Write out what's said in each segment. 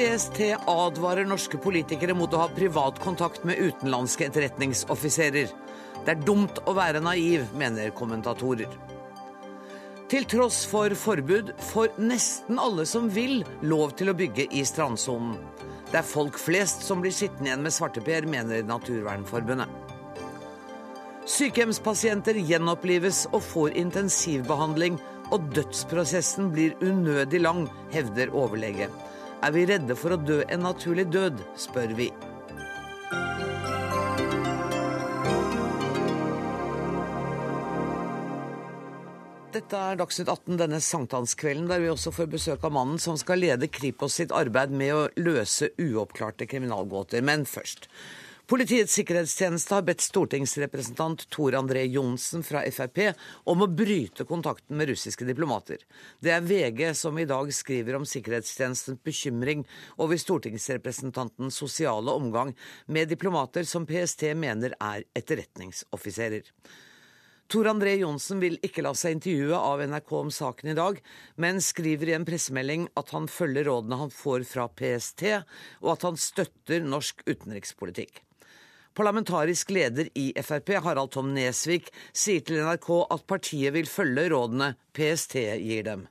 PST advarer norske politikere mot å ha privat kontakt med utenlandske etterretningsoffiserer. Det er dumt å være naiv, mener kommentatorer. Til tross for forbud får nesten alle som vil, lov til å bygge i strandsonen. Det er folk flest som blir sittende igjen med svarteper, mener Naturvernforbundet. Sykehjemspasienter gjenopplives og får intensivbehandling, og dødsprosessen blir unødig lang, hevder overlege. Er vi redde for å dø en naturlig død, spør vi. Dette er Dagsnytt 18 denne sankthanskvelden, der vi også får besøk av mannen som skal lede Kripos sitt arbeid med å løse uoppklarte kriminalgåter. Men først. Politiets sikkerhetstjeneste har bedt stortingsrepresentant Tor André Johnsen fra Frp om å bryte kontakten med russiske diplomater. Det er VG som i dag skriver om sikkerhetstjenestens bekymring over stortingsrepresentantens sosiale omgang med diplomater som PST mener er etterretningsoffiserer. Tor André Johnsen vil ikke la seg intervjue av NRK om saken i dag, men skriver i en pressemelding at han følger rådene han får fra PST, og at han støtter norsk utenrikspolitikk. Parlamentarisk leder i Frp, Harald Tom Nesvik, sier til NRK at partiet vil følge rådene PST gir dem.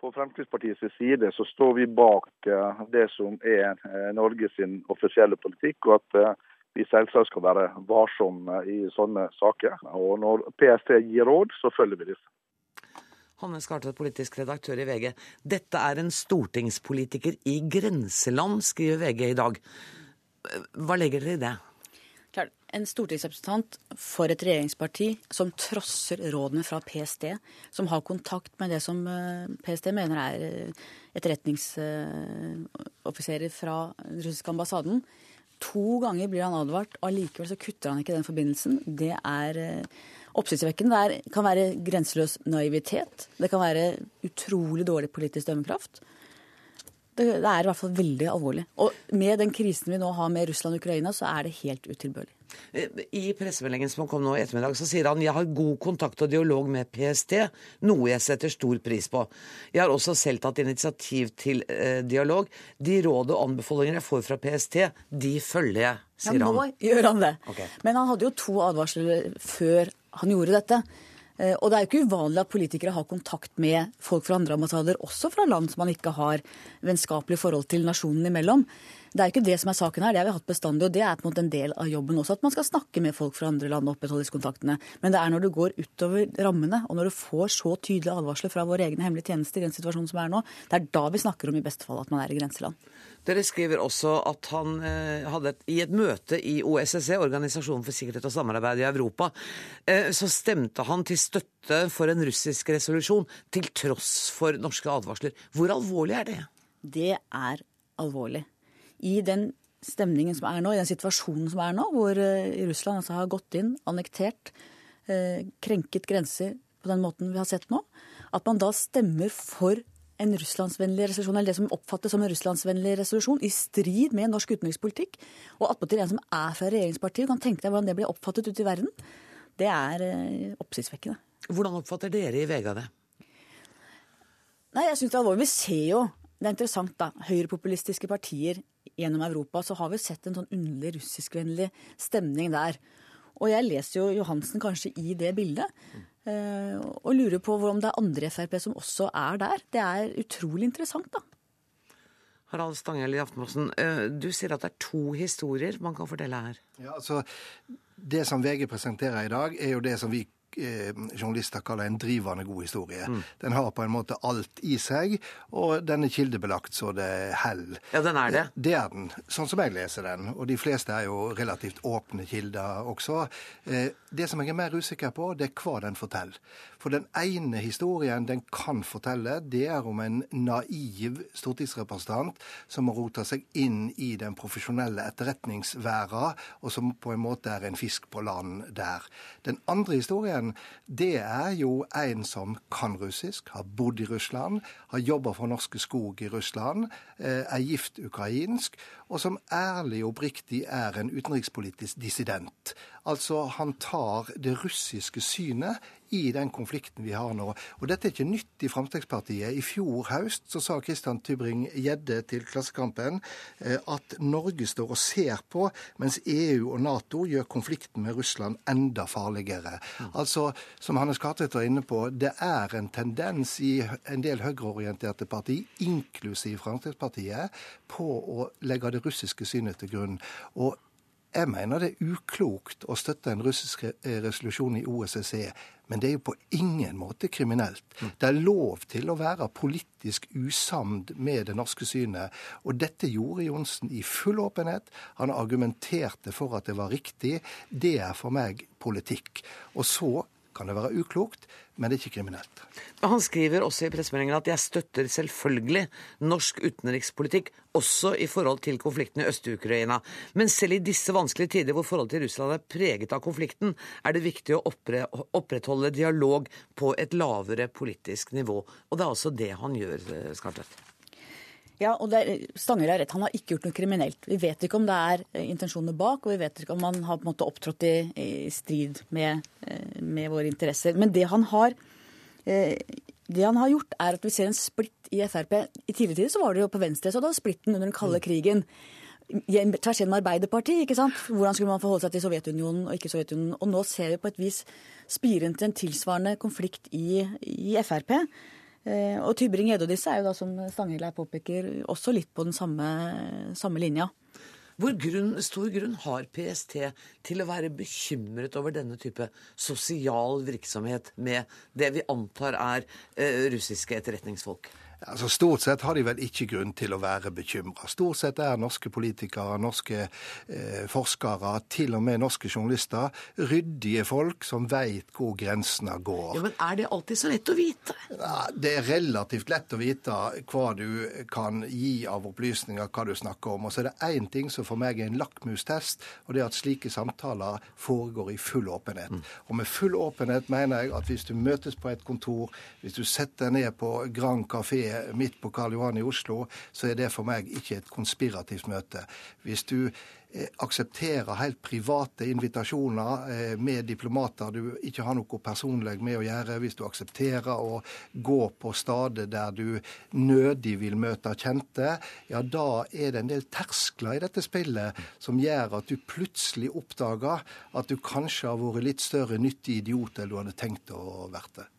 På Fremskrittspartiets side så står vi bak eh, det som er eh, Norges offisielle politikk, og at eh, vi selvsagt skal være varsomme i sånne saker. Og når PST gir råd, så følger vi disse. Hanne Skartvedt, politisk redaktør i VG. Dette er en stortingspolitiker i grenseland, skriver VG i dag. Hva legger dere i det? En stortingsrepresentant for et regjeringsparti som trosser rådene fra PST, som har kontakt med det som eh, PST mener er eh, etterretningsoffiserer fra den russiske ambassaden, To ganger blir han advart, og allikevel så kutter han ikke den forbindelsen. Det er eh, oppsiktsvekkende. Det kan være grenseløs naivitet. Det kan være utrolig dårlig politisk dømmekraft. Det, er i hvert fall veldig alvorlig. Og med den krisen vi nå har med Russland og Ukraina, så er det helt utilbørlig. I pressemeldingen som kom nå i ettermiddag, så sier han jeg har god kontakt og dialog med PST, noe jeg setter stor pris på. Jeg har også selv tatt initiativ til eh, dialog. De råd og anbefalinger jeg får fra PST, de følger jeg, sier han. Ja, nå gjør han det. Okay. Men han hadde jo to advarsler før han gjorde dette. Eh, og det er jo ikke uvanlig at politikere har kontakt med folk fra andre ambassader, også fra land som man ikke har vennskapelig forhold til nasjonen imellom. Det er jo ikke det som er saken her, det har vi hatt bestandig, og det er på en måte en del av jobben også. At man skal snakke med folk fra andre land og opprettholde disse kontaktene. Men det er når du går utover rammene, og når du får så tydelige advarsler fra våre egne hemmelige tjenester i den situasjonen som er nå, det er da vi snakker om i beste fall at man er i grenseland. Dere skriver også at han eh, hadde et, i et møte i OSSE, Organisasjonen for sikkerhet og samarbeid i Europa, eh, så stemte han til støtte for en russisk resolusjon, til tross for norske advarsler. Hvor alvorlig er det? Det er alvorlig. I den stemningen som er nå, i den situasjonen som er nå, hvor eh, Russland altså har gått inn, annektert, eh, krenket grenser på den måten vi har sett nå, at man da stemmer for en russlandsvennlig resolusjon, eller det som oppfattes som en russlandsvennlig resolusjon, i strid med norsk utenrikspolitikk, og attpåtil en som er fra regjeringspartiet, kan tenke deg hvordan det blir oppfattet ute i verden, det er eh, oppsiktsvekkende. Hvordan oppfatter dere i VG det? Nei, jeg synes det er alvorlig. Vi ser jo, det er interessant da, høyrepopulistiske partier gjennom Europa, så har vi sett en sånn underlig russiskvennlig stemning der. Og jeg leser jo Johansen kanskje i det bildet. Eh, og lurer på om det er andre i Frp som også er der. Det er utrolig interessant, da. Harald Stanghell i Aftenposten, eh, du sier at det er to historier man kan fortelle her. Ja, altså, Det som VG presenterer i dag, er jo det som vi journalister kaller en drivende god historie. Mm. Den har på en måte alt i seg, og den er kildebelagt så det heller. Ja, den er det? Det er den, sånn som jeg leser den. Og de fleste er jo relativt åpne kilder også. Eh, det som jeg er mer usikker på, det er hva den forteller. For den ene historien den kan fortelle, det er om en naiv stortingsrepresentant som har rota seg inn i den profesjonelle etterretningsværa, og som på en måte er en fisk på land der. Den andre historien det er jo en som kan russisk, har bodd i Russland, har jobba for Norske Skog i Russland, eh, er gift ukrainsk, og som ærlig og oppriktig er en utenrikspolitisk dissident. Altså, han tar det russiske synet i den konflikten vi har nå. Og dette er ikke nytt i Fremskrittspartiet. I fjor høst så sa Christian Tybring-Gjedde til Klassekampen eh, at Norge står og ser på mens EU og Nato gjør konflikten med Russland enda farligere. Mm. Altså, som Hannes Kartvedt var inne på, det er en tendens i en del høyreorienterte parti, inklusiv Fremskrittspartiet, på å legge det russiske synet til grunn. Og jeg mener det er uklokt å støtte en russisk resolusjon i OSSE men det er jo på ingen måte kriminelt. Mm. Det er lov til å være politisk usamd med det norske synet. Og dette gjorde Johnsen i full åpenhet. Han argumenterte for at det var riktig. Det er for meg politikk. Og så kan det være uklokt, men det er ikke kriminelt. Han skriver også i pressemeldingen at jeg støtter selvfølgelig norsk utenrikspolitikk, også i forhold til konflikten i Øst-Ukraina. Men selv i disse vanskelige tider hvor forholdet til Russland er preget av konflikten, er det viktig å opprettholde dialog på et lavere politisk nivå. Og det er altså det han gjør, eh, Skartvedt. Ja, og Stanger har rett. Han har ikke gjort noe kriminelt. Vi vet ikke om det er intensjonene intensjoner bak, og vi vet ikke om han har på en måte opptrådt i, i strid med, eh, med, våre interesser. Men det han, har, eh, det han har gjort, er at vi ser en splitt i Frp. I tidligere tider så var det jo på venstre, så da splitten under den kalde krigen. Tvers gjennom Arbeiderpartiet, ikke sant? Hvordan skulle man forholde seg til Sovjetunionen og ikke Sovjetunionen? Og nå ser vi på et vis spiren til en tilsvarende konflikt i, i Frp. Eh, og Tybring-Gjedde og disse er jo da, som Stanghelle påpeker, også litt på den samme, samme linja. Hvor grunn, stor grunn har PST til å være bekymret over denne type sosial virksomhet med det vi antar er eh, russiske etterretningsfolk? Altså Stort sett har de vel ikke grunn til å være bekymra. Stort sett er norske politikere, norske eh, forskere, til og med norske journalister, ryddige folk som veit hvor grensene går. Ja, Men er det alltid så lett å vite? Ja, det er relativt lett å vite hva du kan gi av opplysninger, hva du snakker om. Og så er det én ting som for meg er en lakmustest, og det er at slike samtaler foregår i full åpenhet. Mm. Og med full åpenhet mener jeg at hvis du møtes på et kontor, hvis du setter deg ned på Grand Café midt på Karl Johan i Oslo, så er det for meg ikke et konspirativt møte. Hvis du eh, aksepterer helt private invitasjoner eh, med diplomater du ikke har noe personlig med å gjøre, hvis du aksepterer å gå på steder der du nødig vil møte kjente, ja, da er det en del terskler i dette spillet som gjør at du plutselig oppdager at du kanskje har vært litt større nyttig idiot enn du hadde tenkt å være.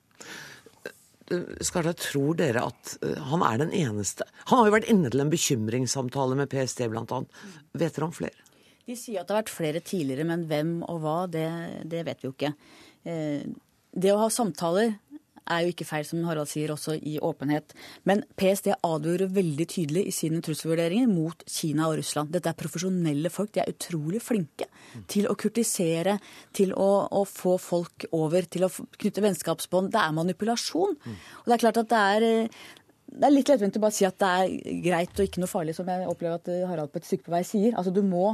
Skarda, tror dere at eh, han er den eneste? Han har jo vært inne til en bekymringssamtale med PST, bl.a. Vet dere om flere? De sier at det har vært flere tidligere, men hvem og hva, det, det vet vi jo ikke. Eh, det å ha samtaler er jo ikke feil, som Harald sier, også i åpenhet. Men PST advarer veldig tydelig i sine trusselvurderinger mot Kina og Russland. Dette er profesjonelle folk. De er utrolig flinke til å kurtisere, til å, å få folk over, til å knytte vennskapsbånd. Det er manipulasjon. Og det er klart at det er det er litt lettvint å bare si at det er greit og ikke noe farlig, som jeg opplever at Harald på et stykke på vei sier. Altså, Du må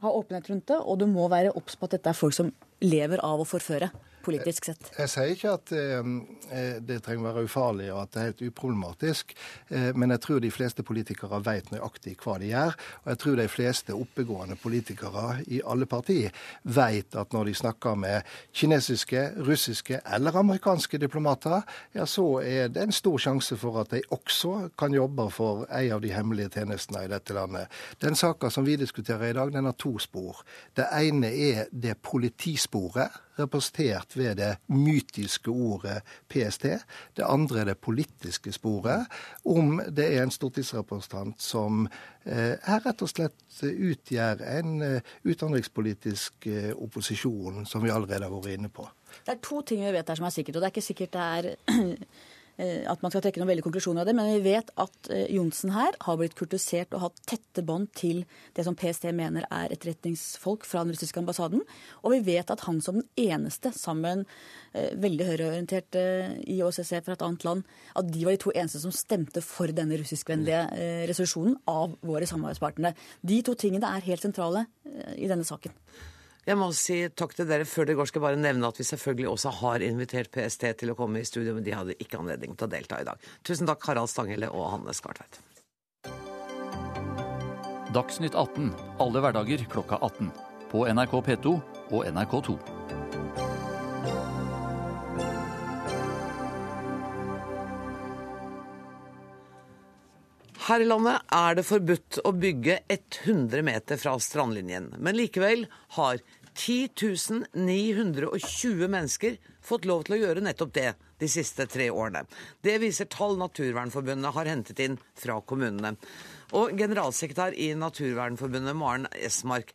ha åpenhet rundt det, og du må være obs på at dette er folk som lever av å forføre politisk sett? Jeg, jeg sier ikke at eh, eh, det trenger å være ufarlig og at det er helt uproblematisk, eh, men jeg tror de fleste politikere vet nøyaktig hva de gjør. Og jeg tror de fleste oppegående politikere i alle partier vet at når de snakker med kinesiske, russiske eller amerikanske diplomater, ja, så er det en stor sjanse for at de også kan jobbe for en av de hemmelige tjenestene i dette landet. Den saka som vi diskuterer i dag, den har to spor. Det ene er det politisporet representert ved det mytiske ordet PST. Det andre er det politiske sporet, om det er en stortingsrepresentant som eh, her rett og slett utgjør en eh, utenrikspolitisk eh, opposisjon, som vi allerede har vært inne på. Det er to ting vi vet her som er sikkert, og det er ikke sikkert det er Eh, at man skal trekke noen veldig konklusjoner av det, men vi vet at eh, Johnsen her har blitt kurtisert og hatt tette bånd til det som PST mener er etterretningsfolk fra den russiske ambassaden. Og vi vet at han som den eneste, sammen eh, veldig høyreorienterte i OSSE fra et annet land, at de var de to eneste som stemte for denne russiskvennlige resolusjonen av våre samarbeidspartnere. De to tingene er helt sentrale i denne saken. Jeg må si takk til dere. Før det går skal jeg bare nevne at vi selvfølgelig også har invitert PST til å komme i studio, men de hadde ikke anledning til å delta i dag. Tusen takk, Harald Stanghelle og Hanne Skartveit. Dagsnytt 18 alle hverdager klokka 18. På NRK P2 og NRK2. Her i landet er det forbudt å bygge 100 meter fra strandlinjen. Men likevel har 10 920 mennesker fått lov til å gjøre nettopp det de siste tre årene. Det viser tall Naturvernforbundet har hentet inn fra kommunene. Og generalsekretær i Naturvernforbundet, Maren Esmark,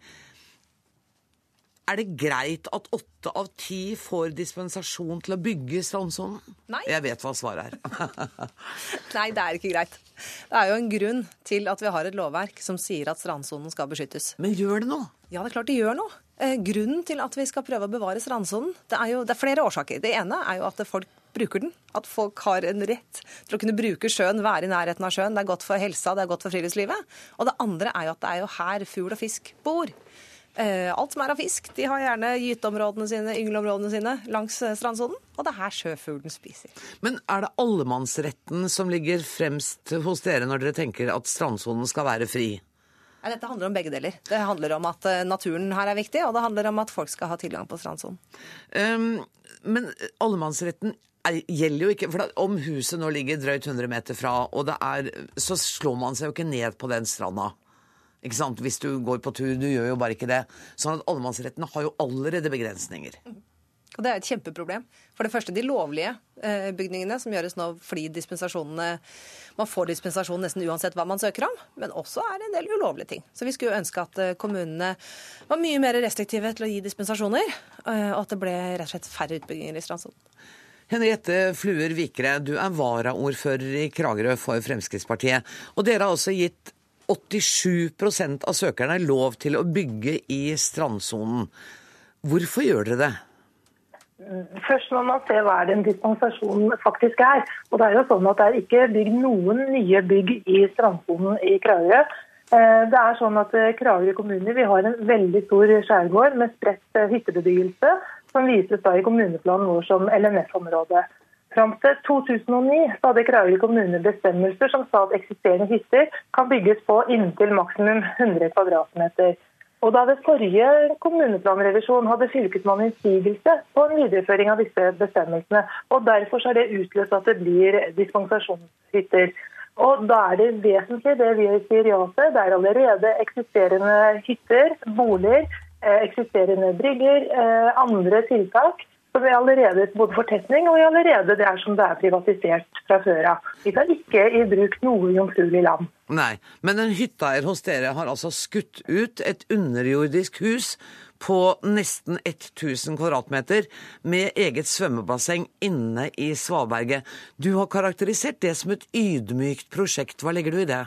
er det greit at åtte av ti får dispensasjon til å bygge strandsonen? Nei. Jeg vet hva svaret er. Nei, det er ikke greit. Det er jo en grunn til at vi har et lovverk som sier at strandsonen skal beskyttes. Men gjør det noe? Ja, det er klart det gjør noe. Eh, grunnen til at vi skal prøve å bevare strandsonen, det er jo det er flere årsaker. Det ene er jo at folk bruker den. At folk har en rett til å kunne bruke sjøen, være i nærheten av sjøen. Det er godt for helsa, det er godt for friluftslivet. Og det andre er jo at det er jo her fugl og fisk bor. Eh, alt som er av fisk. De har gjerne gyteområdene sine, yngleområdene sine langs eh, strandsonen. Og det er her sjøfuglen spiser. Men er det allemannsretten som ligger fremst hos dere når dere tenker at strandsonen skal være fri? Nei, dette handler om begge deler. Det handler om at eh, naturen her er viktig, og det handler om at folk skal ha tilgang på strandsonen. Um, men allemannsretten er, gjelder jo ikke For om huset nå ligger drøyt 100 meter fra, og det er, så slår man seg jo ikke ned på den stranda. Ikke sant? Hvis du går på tur. Du gjør jo bare ikke det. Sånn at allemannsretten har jo allerede begrensninger. Og Det er et kjempeproblem. For det første de lovlige eh, bygningene, som gjøres nå fordi dispensasjonene Man får dispensasjon nesten uansett hva man søker om, men også er det en del ulovlige ting. Så vi skulle ønske at eh, kommunene var mye mer restriktive til å gi dispensasjoner, eh, og at det ble rett og slett færre utbygginger i strandsonen. Henriette Fluer Vikre, du er varaordfører i Kragerø for Fremskrittspartiet. Og dere har også gitt 87% av søkerne er lov til å bygge i strandsonen. Hvorfor gjør dere det? Først må man se hva den dispensasjonen faktisk er. Og Det er jo sånn at det er ikke bygd noen nye bygg i strandsonen i Kragerø. Eh, det er sånn at eh, Kragerø kommune vi har en veldig stor skjærgård med spredt eh, hyttebebyggelse, som vises da i kommuneplanen vår som LNF-område. Fram til 2009 hadde Kragerø kommune bestemmelser som sa at eksisterende hytter kan bygges på inntil maksimum 100 kvadratmeter. Og da ved forrige kommuneplanrevisjon hadde Fylkesmannen innsigelse på en videreføring av disse bestemmelsene. og Derfor har det utløst at det blir dispensasjonshytter. Og Da er det vesentlig det vi sier ja til. Det er allerede eksisterende hytter, boliger, eh, eksisterende brygger, eh, andre tiltak så vi er allerede både fortetning og vi er allerede er som det er privatisert fra før av. Vi tar ikke i bruk noe jomfruelig land. Nei, men en hytteeier hos dere har altså skutt ut et underjordisk hus på nesten 1000 kvadratmeter med eget svømmebasseng inne i Svaberget. Du har karakterisert det som et ydmykt prosjekt. Hva legger du i det?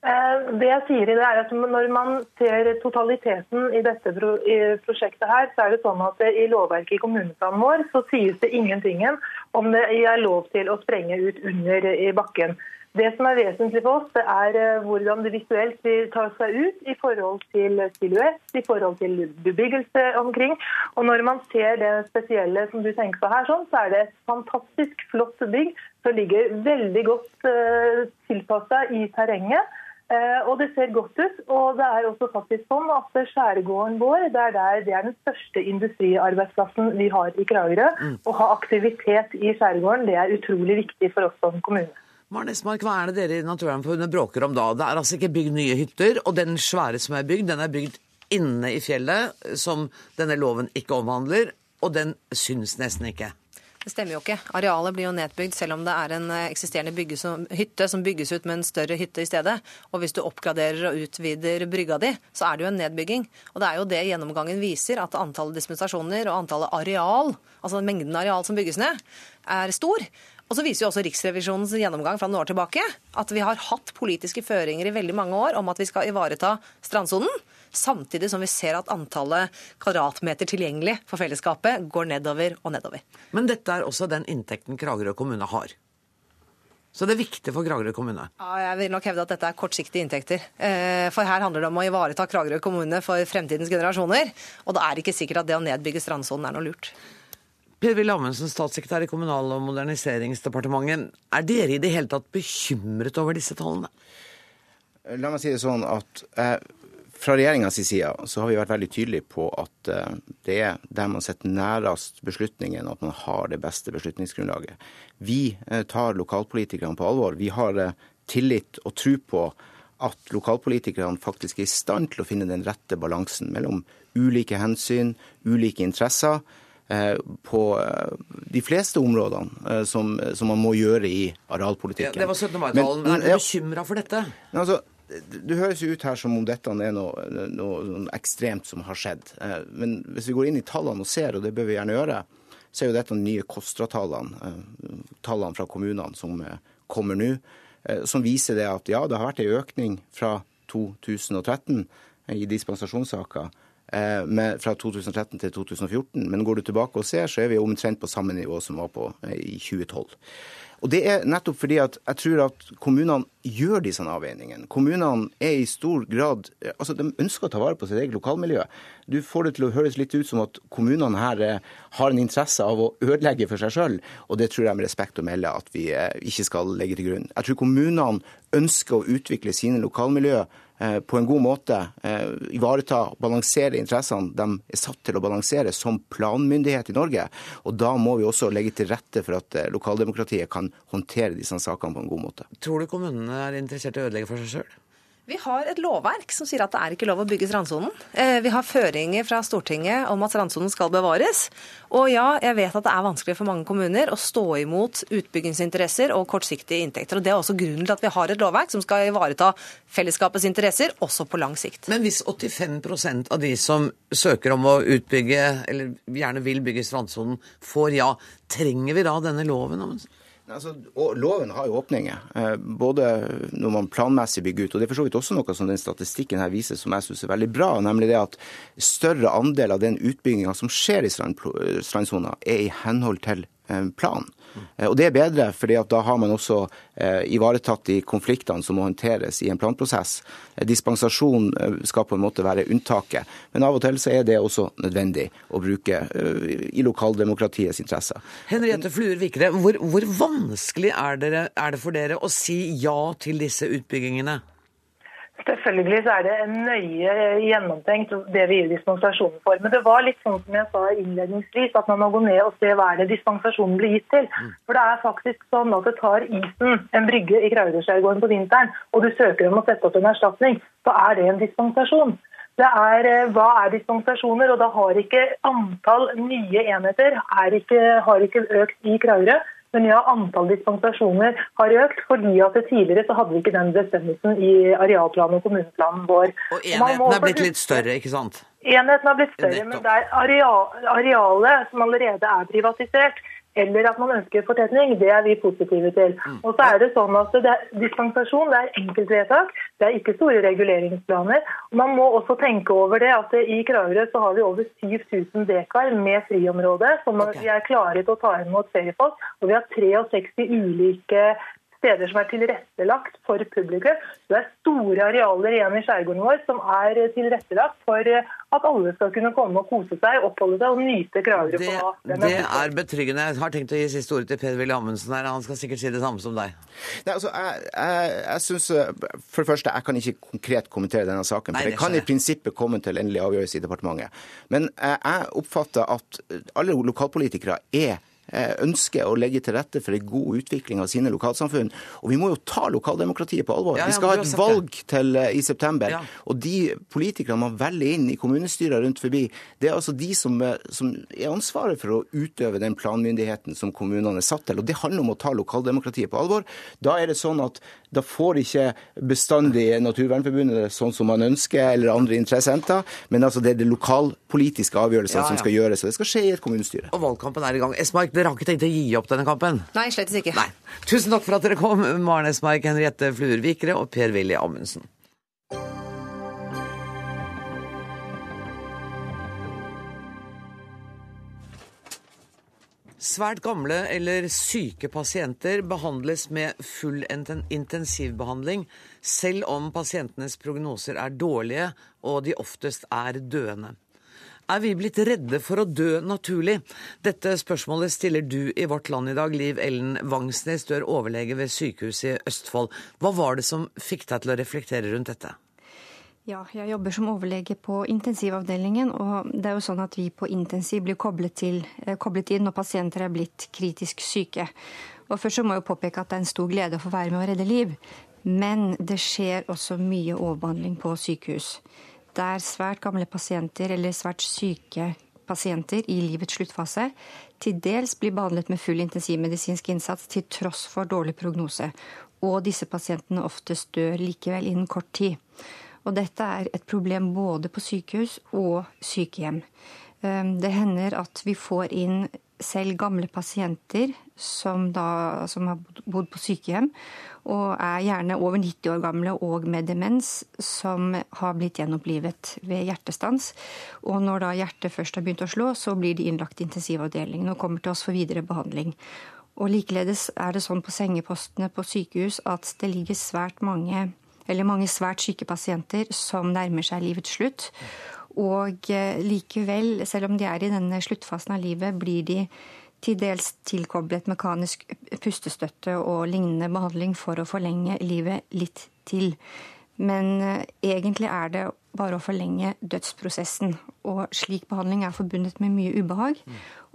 Eh, det jeg sier i det er at Når man ser totaliteten i dette prosjektet, her, så er det sånn at i lovverket i kommuneplanen vår så sies det ingenting om det er lov til å sprenge ut under i bakken. Det som er vesentlig for oss, det er eh, hvordan det visuelt vil ta seg ut i forhold til silhuett, i forhold til bebyggelse omkring. Og Når man ser det spesielle som du tenker på her, sånn, så er det et fantastisk flott bygg som ligger veldig godt uh, tilpassa i terrenget. Eh, og det ser godt ut. Og det er også faktisk sånn at skjærgården vår det er, der, det er den største industriarbeidsplassen vi har i Kragerø. Mm. Å ha aktivitet i skjærgården det er utrolig viktig for oss som kommune. Maren Esmark, hva er det dere i Naturvernforbundet bråker om da? Det er altså ikke bygd nye hytter, og den svære som er bygd, den er bygd inne i fjellet, som denne loven ikke omhandler, og den syns nesten ikke. Det stemmer jo ikke. Arealet blir jo nedbygd selv om det er en eh, eksisterende som, hytte som bygges ut med en større hytte i stedet. Og hvis du oppgraderer og utvider brygga di, så er det jo en nedbygging. Og det er jo det gjennomgangen viser, at antallet dispensasjoner og antallet areal, altså mengden areal som bygges ned, er stor. Og så viser jo også Riksrevisjonens gjennomgang fra noen år tilbake at vi har hatt politiske føringer i veldig mange år om at vi skal ivareta strandsonen samtidig som vi ser at antallet kvadratmeter tilgjengelig for fellesskapet går nedover og nedover. Men dette er også den inntekten Kragerø kommune har. Så det er viktig for Kragerø kommune? Ja, jeg vil nok hevde at dette er kortsiktige inntekter. Eh, for her handler det om å ivareta Kragerø kommune for fremtidens generasjoner. Og det er ikke sikkert at det å nedbygge strandsonen er noe lurt. Per-Willy Amundsen, statssekretær i Kommunal- og moderniseringsdepartementet. Er dere i det hele tatt bekymret over disse tallene? La meg si det sånn at eh, fra regjeringas side så har vi vært veldig tydelige på at eh, det er der man sitter nærest beslutningen, at man har det beste beslutningsgrunnlaget. Vi eh, tar lokalpolitikerne på alvor. Vi har eh, tillit og tro på at lokalpolitikerne faktisk er i stand til å finne den rette balansen mellom ulike hensyn, ulike interesser, på de fleste områdene som, som, man må gjøre i arealpolitikken. Ja, det var 17. mai-talen. Er du bekymra for dette? Altså, det høres ut her som om dette er noe, noe, noe, ekstremt som har skjedd. Eh, men hvis vi går inn i tallene og ser, og det bør vi gjerne gjøre, så er jo dette nye KOSTRA-tallene, eh, tallene fra kommunene som eh, kommer nå, som viser det at ja, det har vært en økning fra 2013 i dispensasjonssaker. Fra 2013 til 2014, men går du tilbake og ser, så er vi omtrent på samme nivå som var på i 2012. Og Det er nettopp fordi at jeg tror at kommunene gjør disse avveiningene. Kommunene er i stor grad altså De ønsker å ta vare på sitt eget lokalmiljø. Du får det til å høres litt ut som at kommunene her eh, har en interesse av å ødelegge for seg sjøl, og det tror jeg med respekt å melde at vi eh, ikke skal legge til grunn. Jeg tror kommunene ønsker å utvikle sine lokalmiljø Eh, på en god måte eh, ivareta og balansere interessene de er satt til å balansere som planmyndighet i Norge. Og da må vi også legge til rette for at eh, lokaldemokratiet kan håndtere disse sakene på en god måte. Tror du kommunene er interessert i å ødelegge for seg sjøl? Vi har et lovverk som sier at det er ikke lov å bygge strandsonen. Eh, vi har føringer fra Stortinget om at strandsonen skal bevares. Og ja, jeg vet at det er vanskelig for mange kommuner å stå imot utbyggingsinteresser og kortsiktige inntekter. Og Det er også grunnen til at vi har et lovverk som skal ivareta fellesskapets interesser, også på lang sikt. Men hvis 85% av de som søker om å utbygge, eller gjerne vil bygge strandsonen, får ja, trenger vi da denne loven? Altså, loven har jo åpninger, eh, både når man planmessig bygger ut. og Det er for så vidt også noe som den statistikken her viser som jeg synes er veldig bra. Nemlig det at større andel av den utbygginga som skjer i strandsona, er i henhold til eh, planen. Eh, og Det er bedre, fordi da har man også eh, ivaretatt de konfliktene som må håndteres i en planprosess. Dispensasjon skal på en måte være unntaket, men av og til så er det også nødvendig å bruke i lokaldemokratiets interesse. Henriette Fluer Vikre, hvor, hvor vanskelig er, dere, er det for dere å si ja til disse utbyggingene? Selvfølgelig så er det nøye gjennomtenkt det vi gir dispensasjonen for. Men det var litt sånn som jeg sa innledningsvis, at man må gå ned og se hva er det dispensasjonen blir gitt til. Mm. For det er faktisk sånn at det tar isen en brygge i Kraugerskjærgården på vinteren, og du søker om å sette opp en erstatning, så er det en dispensasjon. Det er, eh, Hva er dispensasjoner? Og da har ikke antall nye enheter ikke, har ikke økt i Kragerø. Men ja, antall dispensasjoner har økt, fordi at tidligere så hadde vi ikke den bestemmelsen i arealplanen og kommuneplanen vår. Og enheten er blitt litt større, ikke sant? Enheten har blitt større, men det er arealet som allerede er privatisert, eller at man ønsker fortetning, det er vi positive til. Mm. Og så er det sånn at det er Dispensasjon det er enkeltvedtak, det er ikke store reguleringsplaner. Og Man må også tenke over det at i Kragerø så har vi over 7000 dekar med friområde som okay. vi er klare til å ta imot feriefolk. Og vi har 63 ulike steder som er tilrettelagt for publikum. Det er store arealer igjen i skjærgården vår som er tilrettelagt for at alle skal kunne komme og kose seg, oppholde seg og nyte Kragerø det, på det, det er betryggende. Jeg har tenkt å gi siste ordet til Per-Willy Amundsen her. Han skal sikkert si det samme som deg. Nei, altså, jeg, jeg, jeg synes, eh, For det første, jeg kan ikke konkret kommentere denne saken. for Nei, det kan i prinsippet komme til endelig avgjørelse i departementet. Men eh, jeg oppfatter at alle lokalpolitikere er ønsker å legge til rette for en god utvikling av sine lokalsamfunn. Og vi må jo ta lokaldemokratiet på alvor. Ja, ja, vi skal ha et valg til, uh, i september. Ja. Og de politikerne man velger inn i kommunestyrer rundt forbi, det er altså de som, uh, som, er ansvaret for å utøve den planmyndigheten som kommunene er satt til. Og det handler om å ta lokaldemokratiet på alvor. Da er det sånn at da får ikke bestandig Naturvernforbundet sånn som man ønsker, eller andre interessenter, men altså det er det lokalpolitiske avgjørelsene som skal gjøres. Og det skal skje i et kommunestyre. Og valgkampen er i gang. Esmark, dere har ikke tenkt å gi opp denne kampen? Nei, slett ikke. Nei. Tusen takk for at dere kom, Maren Esmark, Henriette Fluervikre og Per-Willy Amundsen. Svært gamle eller syke pasienter behandles med full intensivbehandling, selv om pasientenes prognoser er dårlige og de oftest er døende. Er vi blitt redde for å dø naturlig? Dette spørsmålet stiller du i Vårt Land i dag, Liv Ellen Vangsnes, du er overlege ved Sykehuset i Østfold. Hva var det som fikk deg til å reflektere rundt dette? Ja, jeg jobber som overlege på intensivavdelingen. Og det er jo sånn at vi på intensiv blir koblet, til, eh, koblet inn når pasienter er blitt kritisk syke. Og først så må jeg påpeke at det er en stor glede å få være med å redde liv. Men det skjer også mye overbehandling på sykehus. Der svært gamle pasienter eller svært syke pasienter i livets sluttfase til dels blir behandlet med full intensivmedisinsk innsats til tross for dårlig prognose. Og disse pasientene oftest dør likevel innen kort tid. Og dette er et problem både på sykehus og sykehjem. Ehm, det hender at vi får inn selv gamle pasienter som, da, som har bodd på sykehjem, og er gjerne over 90 år gamle og med demens, som har blitt gjenopplivet ved hjertestans. Og når da hjertet først har begynt å slå, så blir de innlagt i intensivavdelingen og kommer til oss for videre behandling. Og likeledes er det sånn på sengepostene på sykehus at det ligger svært mange, mange svært syke pasienter som nærmer seg livets slutt. Og eh, likevel, selv om de er i denne sluttfasen av livet, blir de til dels tilkoblet mekanisk pustestøtte og lignende behandling for å forlenge livet litt til. Men eh, egentlig er det bare å forlenge dødsprosessen. Og slik behandling er forbundet med mye ubehag.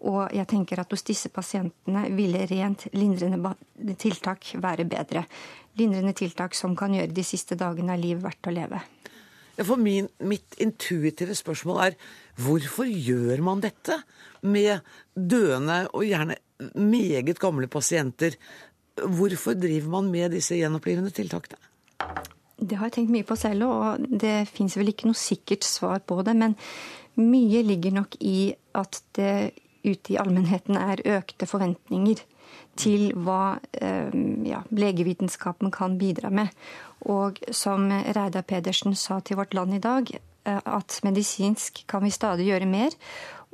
Og jeg tenker at hos disse pasientene ville rent lindrende tiltak være bedre. Lindrende tiltak som kan gjøre de siste dagene av livet verdt å leve. For min, mitt intuitive spørsmål er hvorfor gjør man dette med døende og gjerne meget gamle pasienter? Hvorfor driver man med disse gjenopplivende tiltakene? Det har jeg tenkt mye på selv, og det fins vel ikke noe sikkert svar på det. Men mye ligger nok i at det ute i allmennheten er økte forventninger til hva eh, ja, legevitenskapen kan bidra med. Og som Reidar Pedersen sa til Vårt Land i dag, eh, at medisinsk kan vi stadig gjøre mer.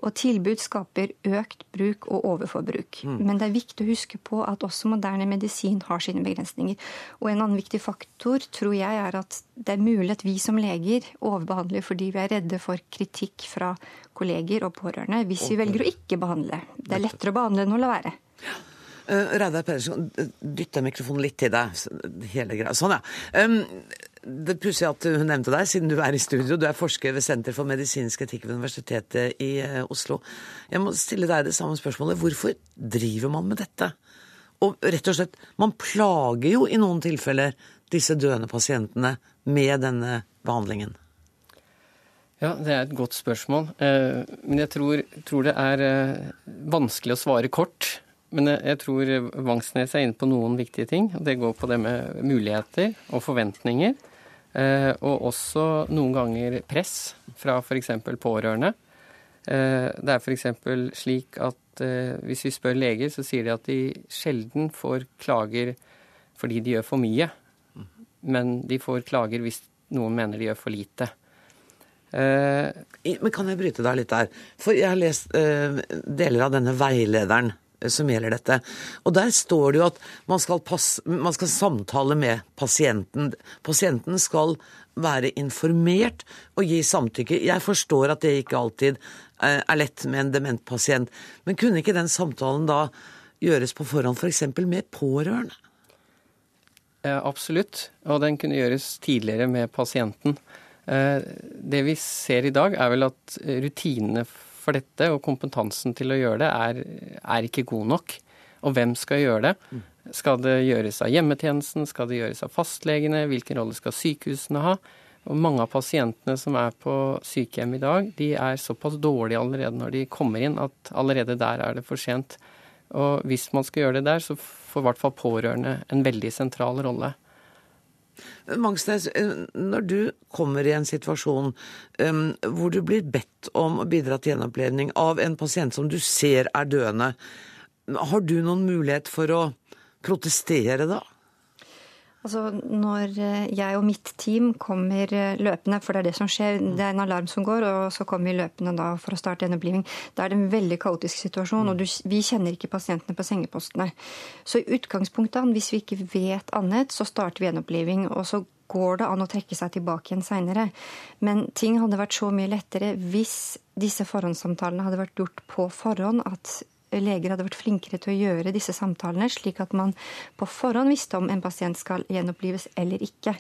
Og tilbud skaper økt bruk og overforbruk. Mm. Men det er viktig å huske på at også moderne medisin har sine begrensninger. Og en annen viktig faktor tror jeg er at det er mulig at vi som leger overbehandler fordi vi er redde for kritikk fra kolleger og pårørende hvis vi velger å ikke behandle. Det er lettere å behandle enn å la være. Uh, Reidar Pedersen, dytte mikrofonen litt til deg. Hele greia. Sånn, ja. Um, det er pussig at hun nevnte deg, siden du er i studio. Du er forsker ved Senter for medisinsk etikk ved Universitetet i uh, Oslo. Jeg må stille deg det samme spørsmålet. Hvorfor driver man med dette? Og rett og slett, man plager jo i noen tilfeller disse døende pasientene med denne behandlingen. Ja, Det er et godt spørsmål. Uh, men jeg tror, tror det er vanskelig å svare kort. Men jeg tror Vangsnes er inne på noen viktige ting. og Det går på det med muligheter og forventninger. Eh, og også noen ganger press fra f.eks. pårørende. Eh, det er f.eks. slik at eh, hvis vi spør leger, så sier de at de sjelden får klager fordi de gjør for mye. Men de får klager hvis noen mener de gjør for lite. Men kan jeg bryte deg litt der? For jeg har lest deler av denne veilederen som gjelder dette. Og der står det jo at man skal, passe, man skal samtale med pasienten. Pasienten skal være informert og gi samtykke. Jeg forstår at det ikke alltid eh, er lett med en dement pasient, men kunne ikke den samtalen da gjøres på forhånd, f.eks. For med pårørende? Absolutt, og den kunne gjøres tidligere med pasienten. Eh, det vi ser i dag, er vel at rutinene for dette, og kompetansen til å gjøre det, er, er ikke god nok. Og hvem skal gjøre det? Skal det gjøres av hjemmetjenesten? Skal det gjøres av fastlegene? Hvilken rolle skal sykehusene ha? Og mange av pasientene som er på sykehjem i dag, de er såpass dårlige allerede når de kommer inn, at allerede der er det for sent. Og hvis man skal gjøre det der, så får i hvert fall pårørende en veldig sentral rolle. Mangsnes, når du kommer i en situasjon um, hvor du blir bedt om å bidra til gjenopplevning av en pasient som du ser er døende, har du noen mulighet for å protestere da? Altså, Når eh, jeg og mitt team kommer eh, løpende, for det er det som skjer, det er en alarm som går, og så kommer vi løpende da for å starte gjenoppliving, da er det en veldig kaotisk situasjon, og du, vi kjenner ikke pasientene på sengepostene. Så i utgangspunktet, hvis vi ikke vet annet, så starter vi gjenoppliving. og så går det an å trekke seg tilbake igjen seinere. Men ting hadde vært så mye lettere hvis disse forhåndssamtalene hadde vært gjort på forhånd. At leger hadde vært flinkere til å gjøre disse samtalene, slik at man på forhånd visste om en pasient skal gjenopplives eller ikke.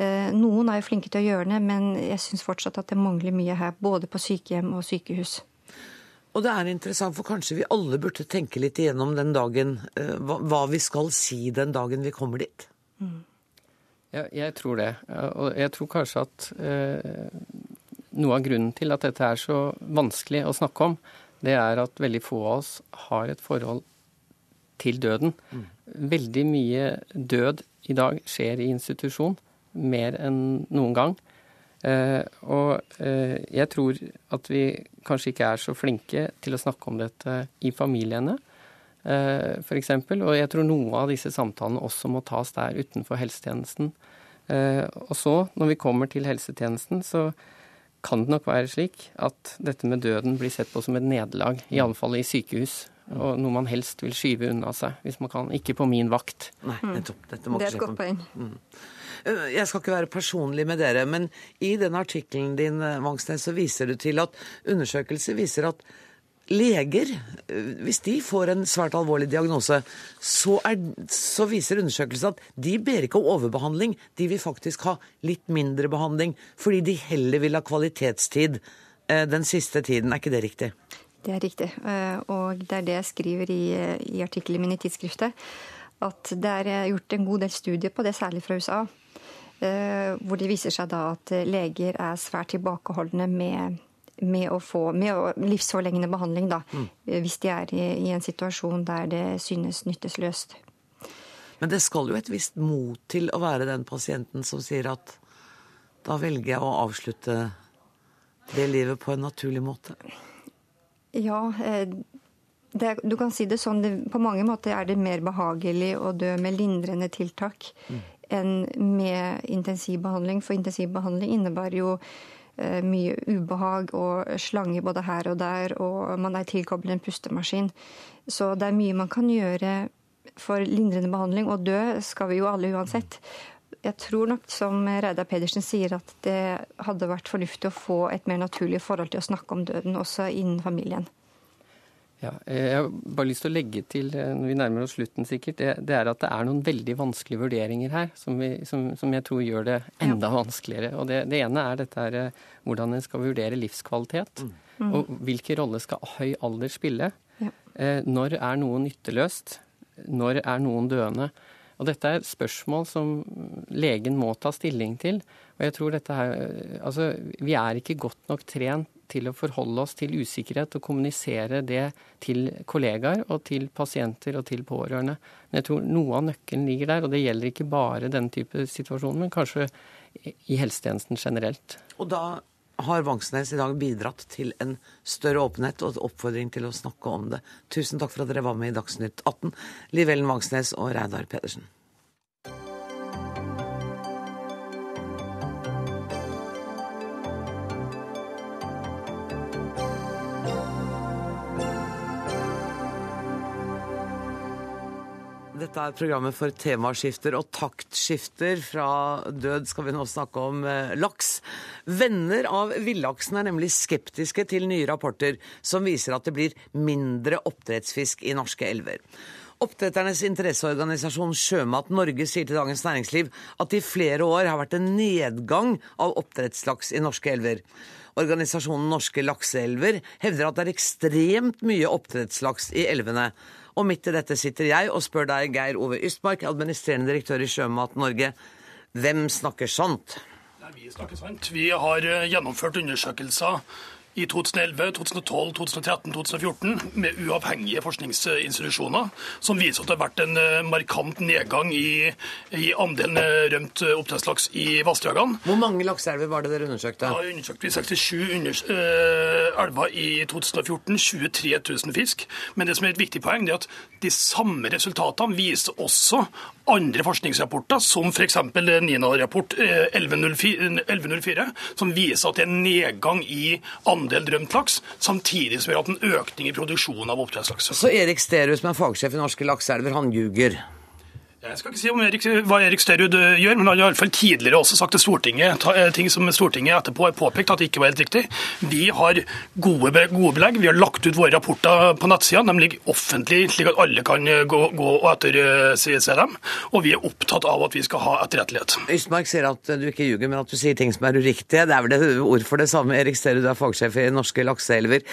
Eh, noen er jo flinke til å gjøre det, men jeg syns fortsatt at det mangler mye her, både på sykehjem og sykehus. Og det er interessant, for kanskje vi alle burde tenke litt igjennom den dagen, eh, hva vi skal si den dagen vi kommer dit. Mm. Ja, jeg tror det. Og jeg tror kanskje at eh, noe av grunnen til at dette er så vanskelig å snakke om, det er at veldig få av oss har et forhold til døden. Mm. Veldig mye død i dag skjer i institusjon, mer enn noen gang. Eh, og eh, jeg tror at vi kanskje ikke er så flinke til å snakke om dette i familiene. Eh, f.eks. Og jeg tror noe av disse samtalene også må tas der utenfor helsetjenesten. Eh, og så, når vi kommer til helsetjenesten, så kan det nok være slik at dette med døden blir sett på som et nederlag, iallfall i sykehus. Og noe man helst vil skyve unna seg, hvis man kan. Ikke på min vakt. Nei, nettopp. Dette må det er et godt poeng. Mm. Eh, jeg skal ikke være personlig med dere, men i den artikkelen din, Vangsnes, så viser du til at undersøkelser viser at leger, hvis de får en svært alvorlig diagnose, så, er, så, viser undersøkelsen at de ber ikke om overbehandling. De vil faktisk ha litt mindre behandling, fordi de heller vil ha kvalitetstid eh, den siste tiden. Er ikke det riktig? Det er riktig. Eh, og det er det jeg skriver i, i artikkelen min i tidsskriftet. At det er gjort en god del studier på det, særlig fra USA. Eh, hvor det viser seg da at leger er svært tilbakeholdne med med å få med å, livsforlengende behandling, da, mm. hvis de er i, i, en situasjon der det synes nyttesløst. Men det skal jo et visst mot til å være den pasienten som sier at da velger jeg å avslutte det livet på en naturlig måte. Ja, eh, det, du kan si det sånn. Det, på mange måter er det mer behagelig å dø med lindrende tiltak mm. enn med intensivbehandling. For intensivbehandling innebærer jo Eh, mye ubehag og slanger både her og der, og man er tilkoblet en pustemaskin. Så det er mye man kan gjøre for lindrende behandling, og dø skal vi jo alle uansett. Jeg tror nok, som Reidar Pedersen sier, at det hadde vært fornuftig å få et mer naturlig forhold til å snakke om døden også innen familien. Ja, jeg har bare lyst til å legge til, eh, når vi nærmer oss slutten sikkert, det, det er at det er noen veldig vanskelige vurderinger her som, vi, som, som jeg tror gjør det enda ja. vanskeligere. Og det, det, ene er dette her, eh, hvordan en skal vurdere livskvalitet. Mm. Og hvilken rolle skal høy alder spille? Ja. Eh, når er noe nytteløst? Når er noen døende? Og dette er spørsmål som legen må ta stilling til. Og jeg tror dette her Altså, vi er ikke godt nok trent til å forholde oss til usikkerhet og kommunisere det til kollegaer og til pasienter og til pårørende. Men jeg tror noe av nøkkelen ligger der, og det gjelder ikke bare denne type situasjoner, men kanskje i helsetjenesten generelt. Og da har Vangsnes i dag bidratt til en større åpenhet og en oppfordring til å snakke om det. Tusen takk for at dere var med i Dagsnytt 18, Liv Ellen Vangsnes og Reidar Pedersen. Dette er programmet for temaskifter og taktskifter. Fra død skal vi nå snakke om eh, laks. Venner av villaksen er nemlig skeptiske til nye rapporter som viser at det blir mindre oppdrettsfisk i norske elver. Oppdretternes interesseorganisasjon Sjømat Norge sier til Dagens Næringsliv at det i flere år har vært en nedgang av oppdrettslaks i norske elver. Organisasjonen Norske lakseelver hevder at det er ekstremt mye oppdrettslaks i elvene. Og midt i dette sitter jeg og spør deg, Geir Ove Ystmark, administrerende direktør i Sjømat Norge. Hvem snakker sant? Nei, vi snakker sant. Vi har eh, gjennomført undersøkelser i 2011, 2012, 2013, 2014 med uavhengige forskningsinstitusjoner, som viser at det har vært en eh, markant nedgang i, i andelen eh, rømt eh, oppdrettslaks i vassdragene. Hvor mange lakseelver var det dere undersøkte? Da undersøkte vi 67 under, øh, elver i 2014. 23 000 fisk. Men det som er et viktig poeng, er at de samme resultatene viser også andre forskningsrapporter, som f.eks. NINA-rapport 1104, som viser at det er en nedgang i andel drømt laks, samtidig som vi har hatt en økning i produksjonen av oppdrettslaks. Så Erik Sterud, som er fagsjef i Norske lakseelver, han ljuger? Jeg skal ikke si om Erik, hva Erik Sterud eh, gjør, men han har i alle fall tidligere også sagt til Stortinget eh, ting som Stortinget etterpå har påpekt at det ikke var helt riktig. Vi har gode, gode belegg. Vi har lagt ut våre rapporter på nettsida. De ligger offentlig, slik at alle kan eh, gå, gå og etterse dem. Og vi er opptatt av at vi skal ha etterrettelighet. Ystmark sier at du ikke ljuger, men at du sier ting som er uriktige. Det er vel et ord for det samme. Erik Sterud er fagsjef i Norske lakseelver.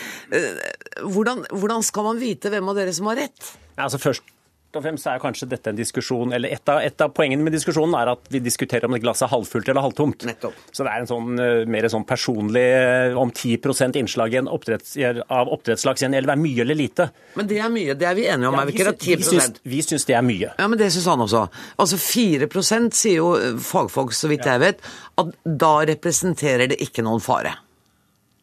Hvordan, hvordan skal man vite hvem av dere som har rett? Altså først og fremst er kanskje dette en diskusjon, eller et av, et av, poengene med diskusjonen er at vi diskuterer om det glasset er halvfullt eller halvtomt. Nettopp. Så det er en sånn, mer mer sånn personlig eh, om 10% innslag oppdretts, av oppdrettslaks i en elv er mye eller lite. Men det er mye, det er vi enige om, ja, er vi ikke det? 10 Vi syns, vi syns det er mye. Ja, men det syns han også. Altså 4 sier jo fagfolk, så vidt jeg vet, at da representerer det ikke noen fare.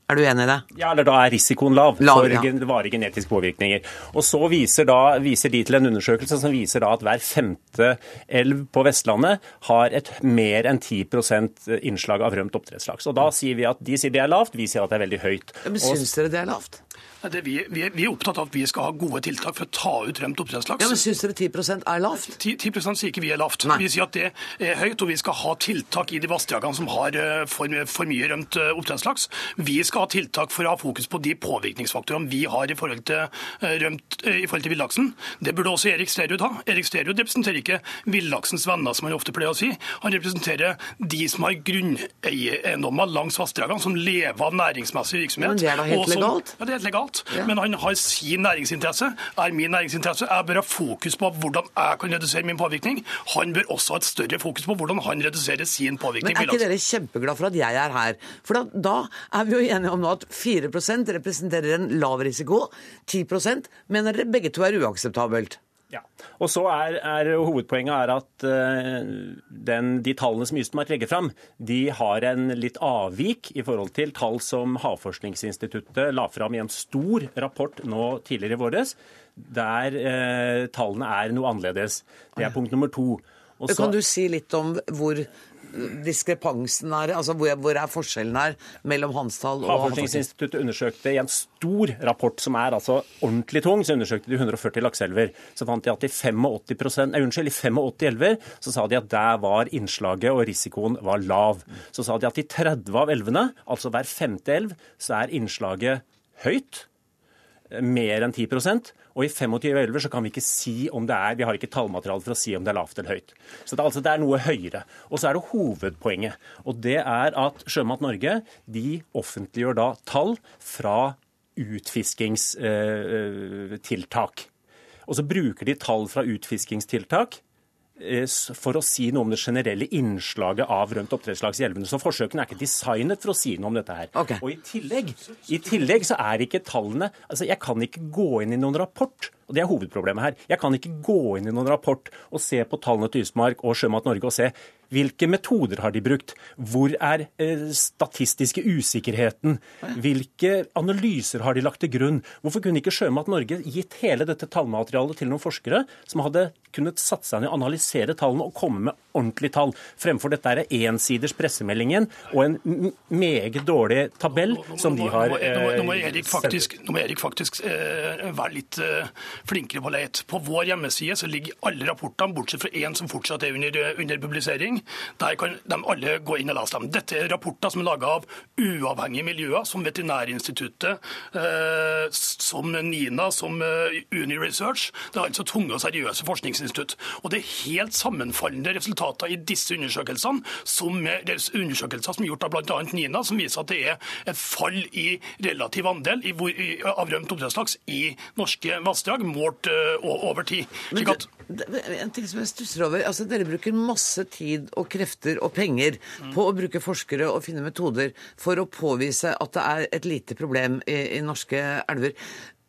Er du enig i det? Ja, eller da er risikoen lav, lav for ja. varige genetiske påvirkninger. Og så viser, da, viser, de til en undersøkelse som viser at hver femte elv på Vestlandet har et mer enn 10% innslag av rømt oppdrettslaks. Og da sier vi at de sier det er lavt, vi sier at det er veldig høyt. Men Syns dere det er lavt? Det, vi, vi, vi, er opptatt av at vi skal ha gode tiltak for å ta ut rømt oppdrettslaks. Ja, men Syns dere 10 er lavt? 10, 10 sier ikke vi er lavt. Nei. Vi sier at det er høyt, og vi skal ha tiltak i de vassdragene som har eh, for, for, mye rømt eh, oppdrettslaks. Vi skal ha tiltak for å ha fokus på de påvirkningsfaktorene vi har i forhold til eh, rømt i forhold til villaksen. Det burde også Erik Sterud ha. Erik Sterud representerer ikke villaksens venner, som han ofte pleier å si. Han representerer de som har grunneiendommer langs vassdragene, som lever av næringsmessig virksomhet. Men det er da helt som, legalt? Ja, det er helt legalt alt. Ja. Men han har sin næringsinteresse, er min næringsinteresse. Jeg bør ha fokus på hvordan jeg kan redusere min påvirkning. Han bør også ha et større fokus på hvordan han reduserer sin påvirkning. Men er ikke dere kjempeglad for at jeg er her? For da, da er vi jo enige om at 4 representerer en lav risiko. 10% mener dere begge to er uakseptabelt. Ja. Og så er, er, Hovedpoenget er at uh, den, de tallene som Ystmark legger fram, de har en litt avvik i forhold til tall som Havforskningsinstituttet la fram i en stor rapport nå tidligere i våres, der eh, tallene er noe annerledes. Det er punkt nummer to. Også, kan du si litt om hvor diskrepansen er? Altså hvor, hvor er forskjellen her mellom hans tall og Havforskningsinstituttet undersøkte i en stor rapport som er altså ordentlig tung, så undersøkte de 140 lakseelver. Så fant de at i 85, nei, unnskyld, i 85 elver så sa de at der var innslaget og risikoen var lav. Så sa de at i 30 av elvene, altså hver femte elv, så er innslaget høyt mer enn 10% og i 25 elver så kan vi ikke si om det er Vi har ikke tallmateriale for å si om det er lavt eller høyt. Så det, altså, det er noe høyere. Og så er det hovedpoenget. Og det er at Sjømat Norge de offentliggjør da tall fra utfiskingstiltak. Og så bruker de tall fra utfiskingstiltak Eh, for å si noe om det generelle innslaget av rømt oppdrettslaks i elvene. Så forsøkene er ikke designet for å si noe om dette her. Okay. Og i tillegg, i tillegg så er ikke tallene Altså, jeg kan ikke gå inn i noen rapport og Det er hovedproblemet her. Jeg kan ikke gå inn i noen rapport og se på tallene til Ysmark og Sjømat Norge og se hvilke metoder har de brukt? Hvor er eh, statistiske usikkerheten? Hvilke analyser har de lagt til grunn? Hvorfor kunne ikke Sjømat Norge gitt hele dette tallmaterialet til noen forskere som hadde kunnet satt seg ned og analysere tallene og komme med ordentlige tall, fremfor dette er ensiders pressemeldingen og en meget dårlig tabell som de har eh, Nå må Erik faktisk, må Erik faktisk eh, være litt eh, flinkere på leit. På vår hjemmeside så ligger alle rapportene, bortsett fra én som fortsatt er under, under, publisering. Der kan de alle gå inn og lese dem. Dette er rapporter som er laga av uavhengige miljøer, som Veterinærinstituttet, eh, som NINA, som eh, Uni Research. Det er altså tunge og seriøse forskningsinstitutt. Og det er helt sammenfallende resultater i disse undersøkelsene som undersøkelser som er gjort av bl.a. NINA, som viser at det er et fall i relativ andel i, i, av rømt oppdrettslaks i norske vassdrag målt uh, over tid. Men at en ting som jeg stusser over, altså Dere bruker masse tid og krefter og penger på å bruke forskere og finne metoder for å påvise at det er et lite problem i, i norske elver.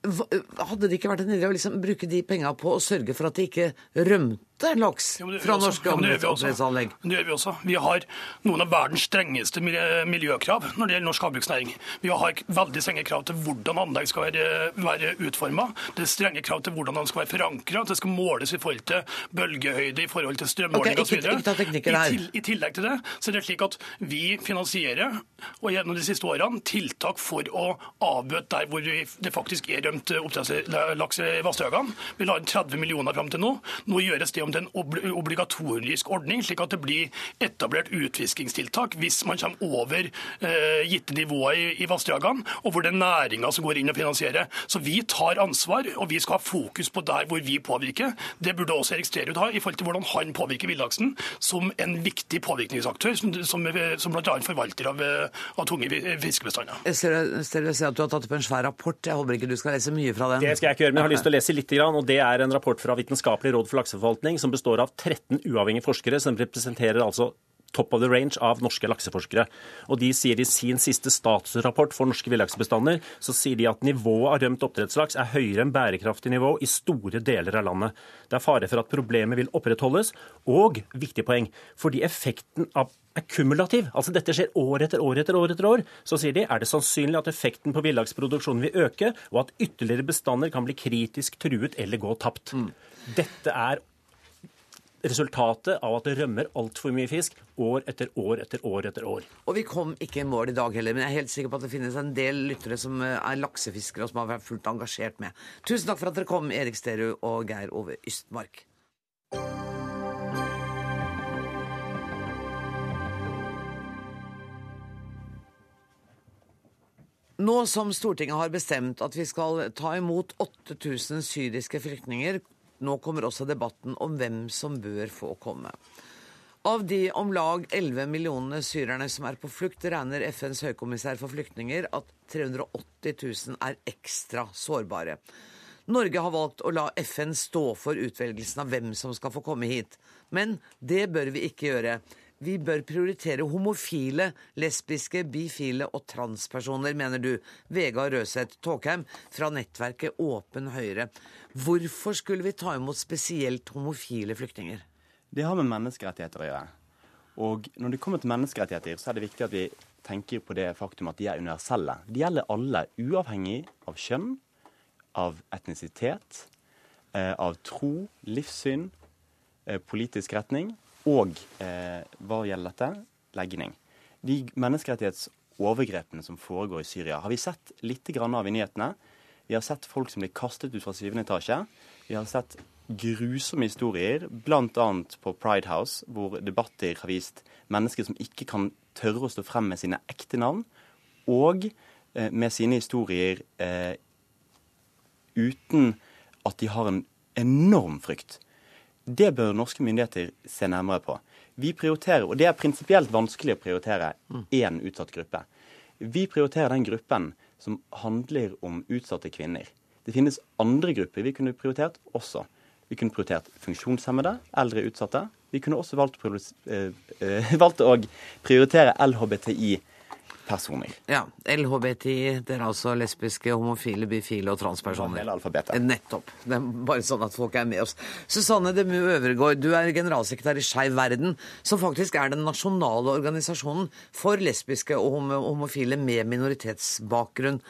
Hadde det ikke vært en idé å liksom bruke de penga på å sørge for at det ikke rømte laks fra norske oppdrettsanlegg? Det gjør vi også. Vi har noen av verdens strengeste miljøkrav når det gjelder norsk havbruksnæring. Vi har veldig strenge krav til hvordan anlegg skal være, være utforma. Det er strenge krav til hvordan de skal være forankra. Det skal måles i forhold til bølgehøyde, i forhold til strømmåling okay, osv. I, I tillegg til det så er det slik at vi finansierer og gjennom de siste årene tiltak for å avbøte der hvor det faktisk er rømt oppdrettslaks i vassdragene. Vi la inn 30 millioner fram til nå. Nå gjøres det om det er en obligatorisk ordning, slik at det blir etablert utviskingstiltak hvis man kommer over eh, gitte nivåer i, i vassdragene, og hvor det er næringa som går inn og finansierer. Så vi tar ansvar, og vi skal ha fokus på der hvor vi påvirker. Det burde også Erik Sterud ha, i forhold til hvordan han påvirker villaksen som en viktig påvirkningsaktør, som, som, som bl.a. forvalter av, av tunge fiskebestander. Ser, ser at du har tatt opp en svær rapport. Jeg håper ikke du skal lese mye fra den. Det skal jeg ikke gjøre, men jeg har lyst til å lese litt. og Det er en rapport fra Vitenskapelig råd for lakseforvaltning som består av 13 uavhengige forskere som representerer altså top of the range av norske lakseforskere. Og de sier i sin siste statusrapport for norske villaksbestander så sier de at nivået av rømt oppdrettslaks er høyere enn bærekraftig nivå i store deler av landet. Det er fare for at problemet vil opprettholdes, og, viktig poeng, fordi effekten av er kumulativ. Altså Dette skjer år etter år etter år. etter år. Så sier de er det sannsynlig at effekten på villaksproduksjonen vil øke, og at ytterligere bestander kan bli kritisk truet eller gå tapt. Mm. Dette er resultatet av at det rømmer altfor mye fisk år etter år etter år etter år. Og vi kom ikke i mål i dag heller, men jeg er helt sikker på at det finnes en del lyttere som eh, er laksefiskere og som har vært fullt engasjert med. Tusen takk for at dere kom, Erik Sterud og Geir Ove Ystmark. Nå som Stortinget har bestemt at vi skal ta imot 8000 syriske flyktninger, nå kommer også debatten om hvem som bør få komme. Av de om lag 11 millionene syrerne som er på flukt, regner FNs høykommissær for flyktninger at 380 000 er ekstra sårbare. Norge har valgt å la FN stå for utvelgelsen av hvem som skal få komme hit. Men det bør vi ikke gjøre. Vi bør prioritere homofile, lesbiske, bifile og transpersoner, mener du, Vegard Røseth Tåkheim fra nettverket Åpen Høyre. Hvorfor skulle vi ta imot spesielt homofile flyktninger? Det har med menneskerettigheter å gjøre. Og når det kommer til menneskerettigheter, så er det viktig at vi tenker på det faktum at de er universelle. De gjelder alle, uavhengig av kjønn, av etnisitet, eh, av tro, livssyn, eh, politisk retning og eh, hva gjelder dette legning. De menneskerettighetsovergrepene som foregår i Syria, har vi sett litt av i nyhetene. Vi har sett folk som blir kastet ut fra syvende etasje. Vi har sett grusomme historier, bl.a. på Pride House, hvor debatter har vist mennesker som ikke kan tørre å stå frem med sine ekte navn, og eh, med sine historier eh, uten at de har en enorm frykt. Det bør norske myndigheter se nærmere på. Vi prioriterer, og det er prinsipielt vanskelig å prioritere én utsatt gruppe. Vi prioriterer den gruppen som handler om utsatte kvinner. Det finnes andre grupper vi kunne prioritert også. Vi kunne prioritert funksjonshemmede, eldre utsatte. Vi kunne også valgt, å valgt å prioritere LHBTI-personer. Ja. LHBTI, det er altså lesbiske, homofile, bifile og transpersoner. Hele alfabetet. Nettopp. Det er bare sånn at folk er med oss. Susanne Demu Øvergård, du er generalsekretær i Skeiv Verden, som faktisk er den nasjonale organisasjonen for lesbiske og homofile med minoritetsbakgrunn.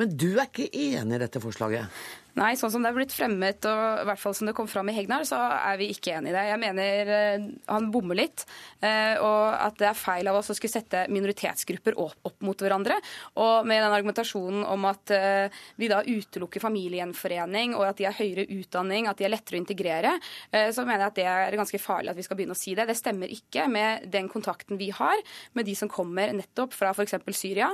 Men du er ikke enig i dette forslaget? Nei, sånn som det er blitt fremmet, og i hvert fall som det kom fram i Hegnar, så er vi ikke enig i det. Jeg mener eh, han bommer litt, eh, og at det er feil av oss å skulle sette minoritetsgrupper opp, mot hverandre. Og med den argumentasjonen om at eh, vi da utelukker familiegjenforening, og at de har høyere utdanning, at de er lettere å integrere, så mener jeg at det er ganske farlig at vi skal begynne å si det. Det stemmer ikke med den kontakten vi har med de som kommer nettopp fra f.eks. Syria.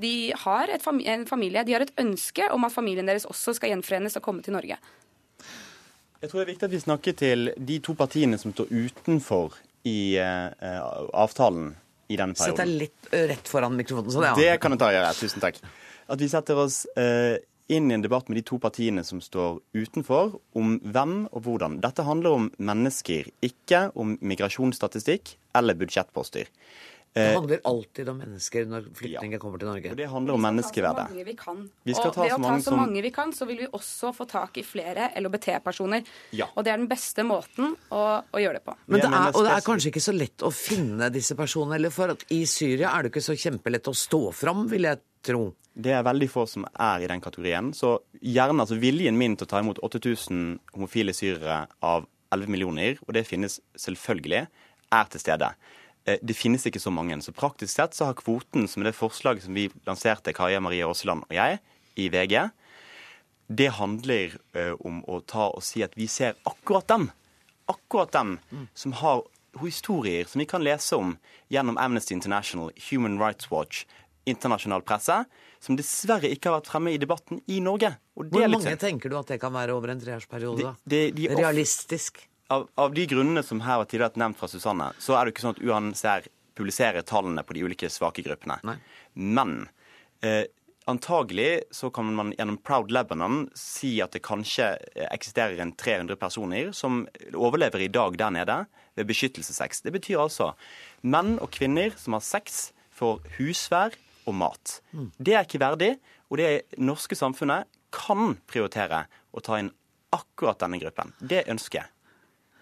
De har familie, de har et ønske om at familien deres også skal gjenforenes gjenforenes og komme til Norge. Jeg tror det er viktig at vi snakker til de to partiene som står utenfor i uh, avtalen i denne perioden. Sett deg litt eh, rett foran mikrofonen. Så det, ja. det kan du ta og gjøre. Tusen takk. At vi setter oss uh, inn i en debatt med de to partiene som står utenfor, om hvem og hvordan. Dette handler om mennesker, ikke om migrasjonsstatistikk eller budsjettposter. Det eh, handler alltid om mennesker når flyktninger ja. kommer til Norge. Og det handler om menneskeverdet. Vi, vi skal ta så mange vi kan. og ved å ta så mange vi kan, så vil vi også få tak i flere LHBT-personer. Ja. Og det er den beste måten å, å gjøre det på. Men det er, og det er kanskje ikke så lett å finne disse personene? Eller for at i Syria er det ikke så kjempelett å stå fram, vil jeg tro. Det er veldig få som er i den kategorien. Så gjerne altså viljen min til å ta imot 8000 homofile syrere av 11 millioner, og det finnes selvfølgelig, er til stede. Eh, det finnes ikke så mange. Så praktisk sett så har kvoten, som er det forslaget som vi lanserte, Kaja Marie Aasland og jeg, i VG, det handler uh, om å ta og si at vi ser akkurat dem. akkurat dem som har historier som vi kan lese om gjennom Amnesty International, Human Rights Watch, internasjonal presse, som dessverre ikke har vært fremme i debatten i Norge. Hvor mange tenker du at det kan være over en treårsperiode? de Realistisk? Av, av, de grunnene som her var tidligere nevnt fra Susanne, så er det ikke sånn at UNHCR publiserer tallene på de ulike svake gruppene. Nei. Men eh, antagelig så kan man gjennom Proud Lebanon si at det kanskje eksisterer en 300 personer som overlever i dag der nede ved beskyttelsessex. Det betyr altså menn og kvinner som har sex, får husvær og mat. Det er ikke verdig, og det norske samfunnet kan prioritere å ta inn akkurat denne gruppen. Det ønsker jeg.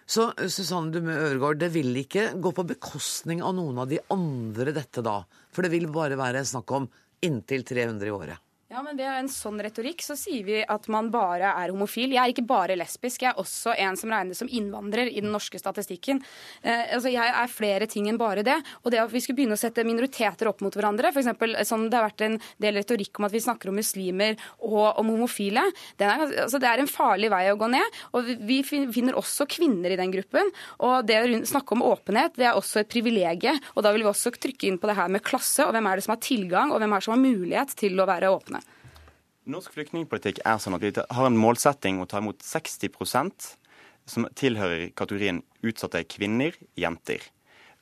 Så Susanne Dumme Øregård, det vil ikke gå på bekostning av noen av de andre dette da? For det vil bare være snakk om inntil 300 i året? Ja, men Ved en sånn retorikk så sier vi at man bare er homofil. Jeg er ikke bare lesbisk, jeg er også en som regnes som innvandrer i den norske statistikken. Eh, altså, Jeg er flere ting enn bare det. Og det at vi skulle begynne å sette minoriteter opp mot hverandre, f.eks. sånn det har vært en del retorikk om at vi snakker om muslimer og om homofile, er, altså, det er en farlig vei å gå ned. Og vi finner også kvinner i den gruppen. Og det å snakke om åpenhet, det er også et privilegium. Og da vil vi også trykke inn på det her med klasse, og hvem er det som har tilgang, og hvem er det som har mulighet til å være åpne. Norsk flyktningpolitikk er sånn at vi har en målsetting å ta imot 60% som tilhører kategorien utsatte kvinner, jenter.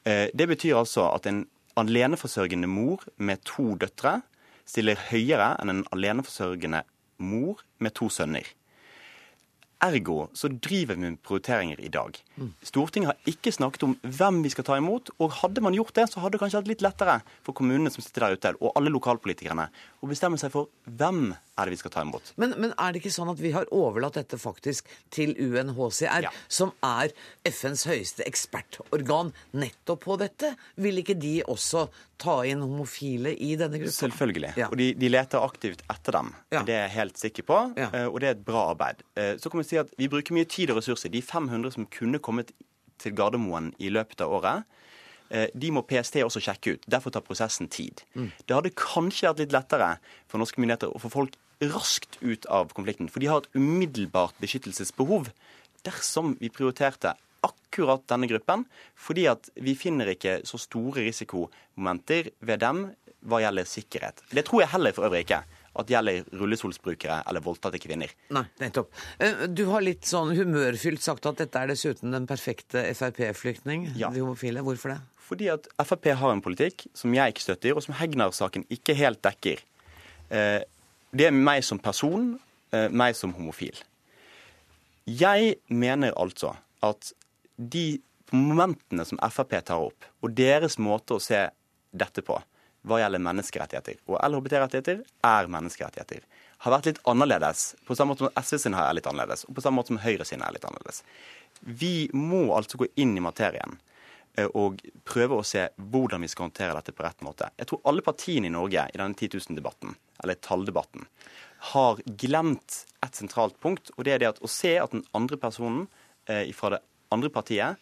Det betyr altså at en aleneforsørgende mor med to døtre stiller høyere enn en aleneforsørgende mor med to sønner. Ergo så driver vi med prioriteringer i dag. Stortinget har ikke snakket om hvem vi skal ta imot. Og hadde man gjort det, så hadde det kanskje vært litt lettere for kommunene som sitter der ute, og alle lokalpolitikerne, å bestemme seg for hvem er det vi skal ta imot. Men, men er det ikke sånn at vi har overlatt dette faktisk til UNHCR, Ja. som er FNs høyeste ekspertorgan nettopp på dette? Vil ikke de også ta inn homofile i denne gruppa? Selvfølgelig. Og de, de leter aktivt etter dem. Det er jeg helt sikker på, Ja. og det er et bra arbeid. Eh, Så kan vi si at vi bruker mye tid og ressurser. De 500 som kunne kommet til Gardermoen i løpet av året, eh, de må PST også sjekke ut. Derfor tar prosessen tid. Det hadde kanskje vært litt lettere for norske myndigheter å få folk raskt ut av konflikten, for de har et umiddelbart beskyttelsesbehov dersom vi prioriterte akkurat denne gruppen, fordi at vi finner ikke så store risikomomenter ved dem hva gjelder sikkerhet. Det tror jeg heller for øvrig ikke at det gjelder rullestolsbrukere eller voldtatte kvinner. Nei, nettopp. Eh, Du har litt sånn humørfylt sagt at dette er dessuten den perfekte Frp-flyktning, Ja. de homofile. Hvorfor det? Fordi at Frp har en politikk som jeg ikke støtter, og som Hegnar-saken ikke helt dekker. Eh, Det er meg som person, eh, meg som homofil. Jeg mener altså at de momentene som Frp tar opp, og deres måte å se dette på, hva gjelder menneskerettigheter, og LHBT-rettigheter er menneskerettigheter, har vært litt annerledes, på samme måte som SV sin er litt annerledes, og på samme måte som Høyre sin er litt annerledes. Vi må altså gå inn i materien eh, og prøve å se hvordan vi skal håndtere dette på rett måte. Jeg tror alle partiene i Norge i denne 10 000-debatten, eller talldebatten, har glemt et sentralt punkt, og det er det at å se at den andre personen eh, fra det andre partiet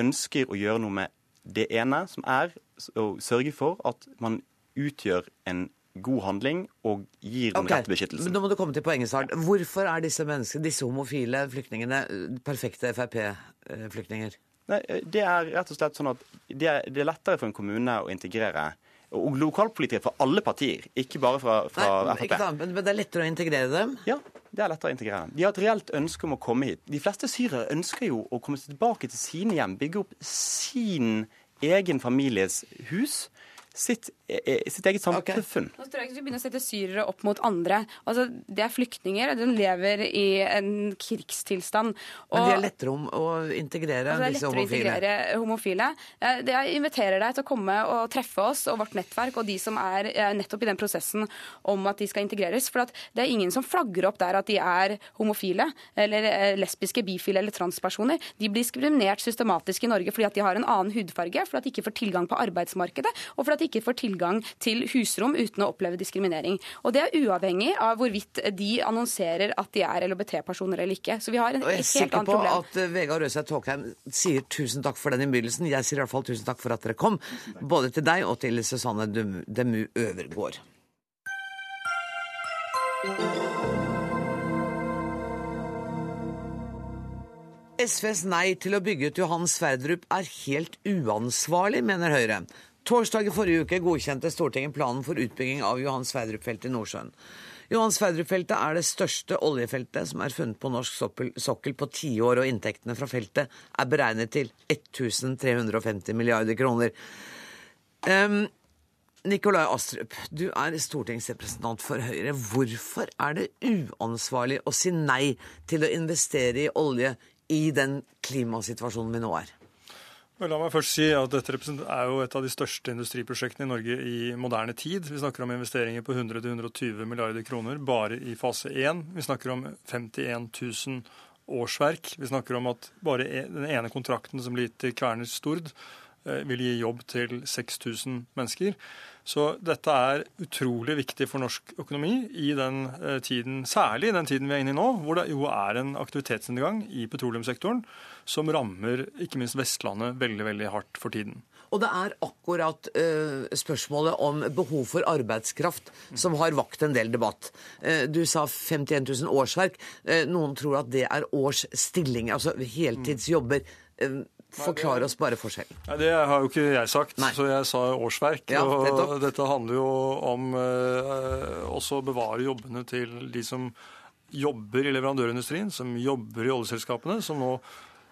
ønsker å gjøre noe med det ene, som er å sørge for at man utgjør en god handling og gir den okay. rette beskyttelsen. men Nå må du komme til poenget snart. Hvorfor er disse menneskene, disse homofile flyktningene eh, perfekte Frp-flyktninger? Det er rett og slett sånn at det er, det er lettere for en kommune å integrere og lokalpolitikere fra alle partier, ikke bare fra, fra Nei, Frp. sant, men men det er lettere å integrere dem? Ja, det er lettere å integrere. dem. De har et reelt ønske om å komme hit. De fleste syrere ønsker jo å komme tilbake til sine hjem, bygge opp sin egen families hus, sitt, eh, sitt eget samfunn. Nå tror jeg ikke vi begynner å sette syrere opp mot andre. Altså, Det er flyktninger. De lever i en krigstilstand. Men de er lettere om å integrere Altså, det er disse lettere å homofile? integrere homofile. Eh, Jeg inviterer deg til å komme og treffe oss og vårt nettverk og de som er eh, nettopp i den prosessen om at de skal integreres. For at det er ingen som flagger opp der at de er homofile eller eh, lesbiske, bifile eller transpersoner. De blir diskriminert systematisk i Norge fordi at de har en annen hudfarge, fordi at de ikke får tilgang på arbeidsmarkedet, og fordi at de ikke får tilgang til husrom uten å oppleve diskriminering. Og det er uavhengig av hvorvidt de annonserer at de er LHBT-personer eller ikke. Så vi har en Og jeg er sikker på problem. at eh, Vegard Røseth Håkheim sier tusen takk for den innbydelsen. Jeg sier i hvert fall tusen takk for at dere kom, både til deg og til Susanne Demu Øvergård. SVs nei til å bygge ut Johan Sverdrup er helt uansvarlig, mener Høyre. Torsdag i forrige uke godkjente Stortinget planen for utbygging av Johan Sverdrup-feltet i Nordsjøen. Johan Sverdrup-feltet er det største oljefeltet som er funnet på norsk sokkel på tiår, og inntektene fra feltet er beregnet til 1350 milliarder kroner. Um, Nikolai Astrup, du er stortingsrepresentant for Høyre. Hvorfor er det uansvarlig å si nei til å investere i olje i den klimasituasjonen vi nå er? La meg først si at Dette er jo et av de største industriprosjektene i Norge i moderne tid. Vi snakker om investeringer på 100-120 milliarder kroner bare i fase 1. Vi snakker om 51 000 årsverk. Vi snakker om at bare e, den ene kontrakten som blir gitt til Kværner Stord, eh, vil gi jobb til 6000 mennesker. Så dette er utrolig viktig for norsk økonomi i den eh, tiden, særlig i den tiden vi er inne i nå, hvor det jo er en aktivitetsnedgang i petroleumssektoren som rammer ikke minst Vestlandet veldig, veldig hardt for tiden. Og det er akkurat uh, spørsmålet om behov for arbeidskraft som har vakt en del debatt. Uh, du sa 51 000 årsverk. Uh, noen tror at det er årsstillinger, altså heltidsjobber. Forklar oss bare forskjellen. Nei, Det har jo ikke jeg sagt, Nei. så jeg sa årsverk. Ja, og dette handler jo om også å bevare jobbene til de som jobber i leverandørindustrien, som jobber i oljeselskapene, som nå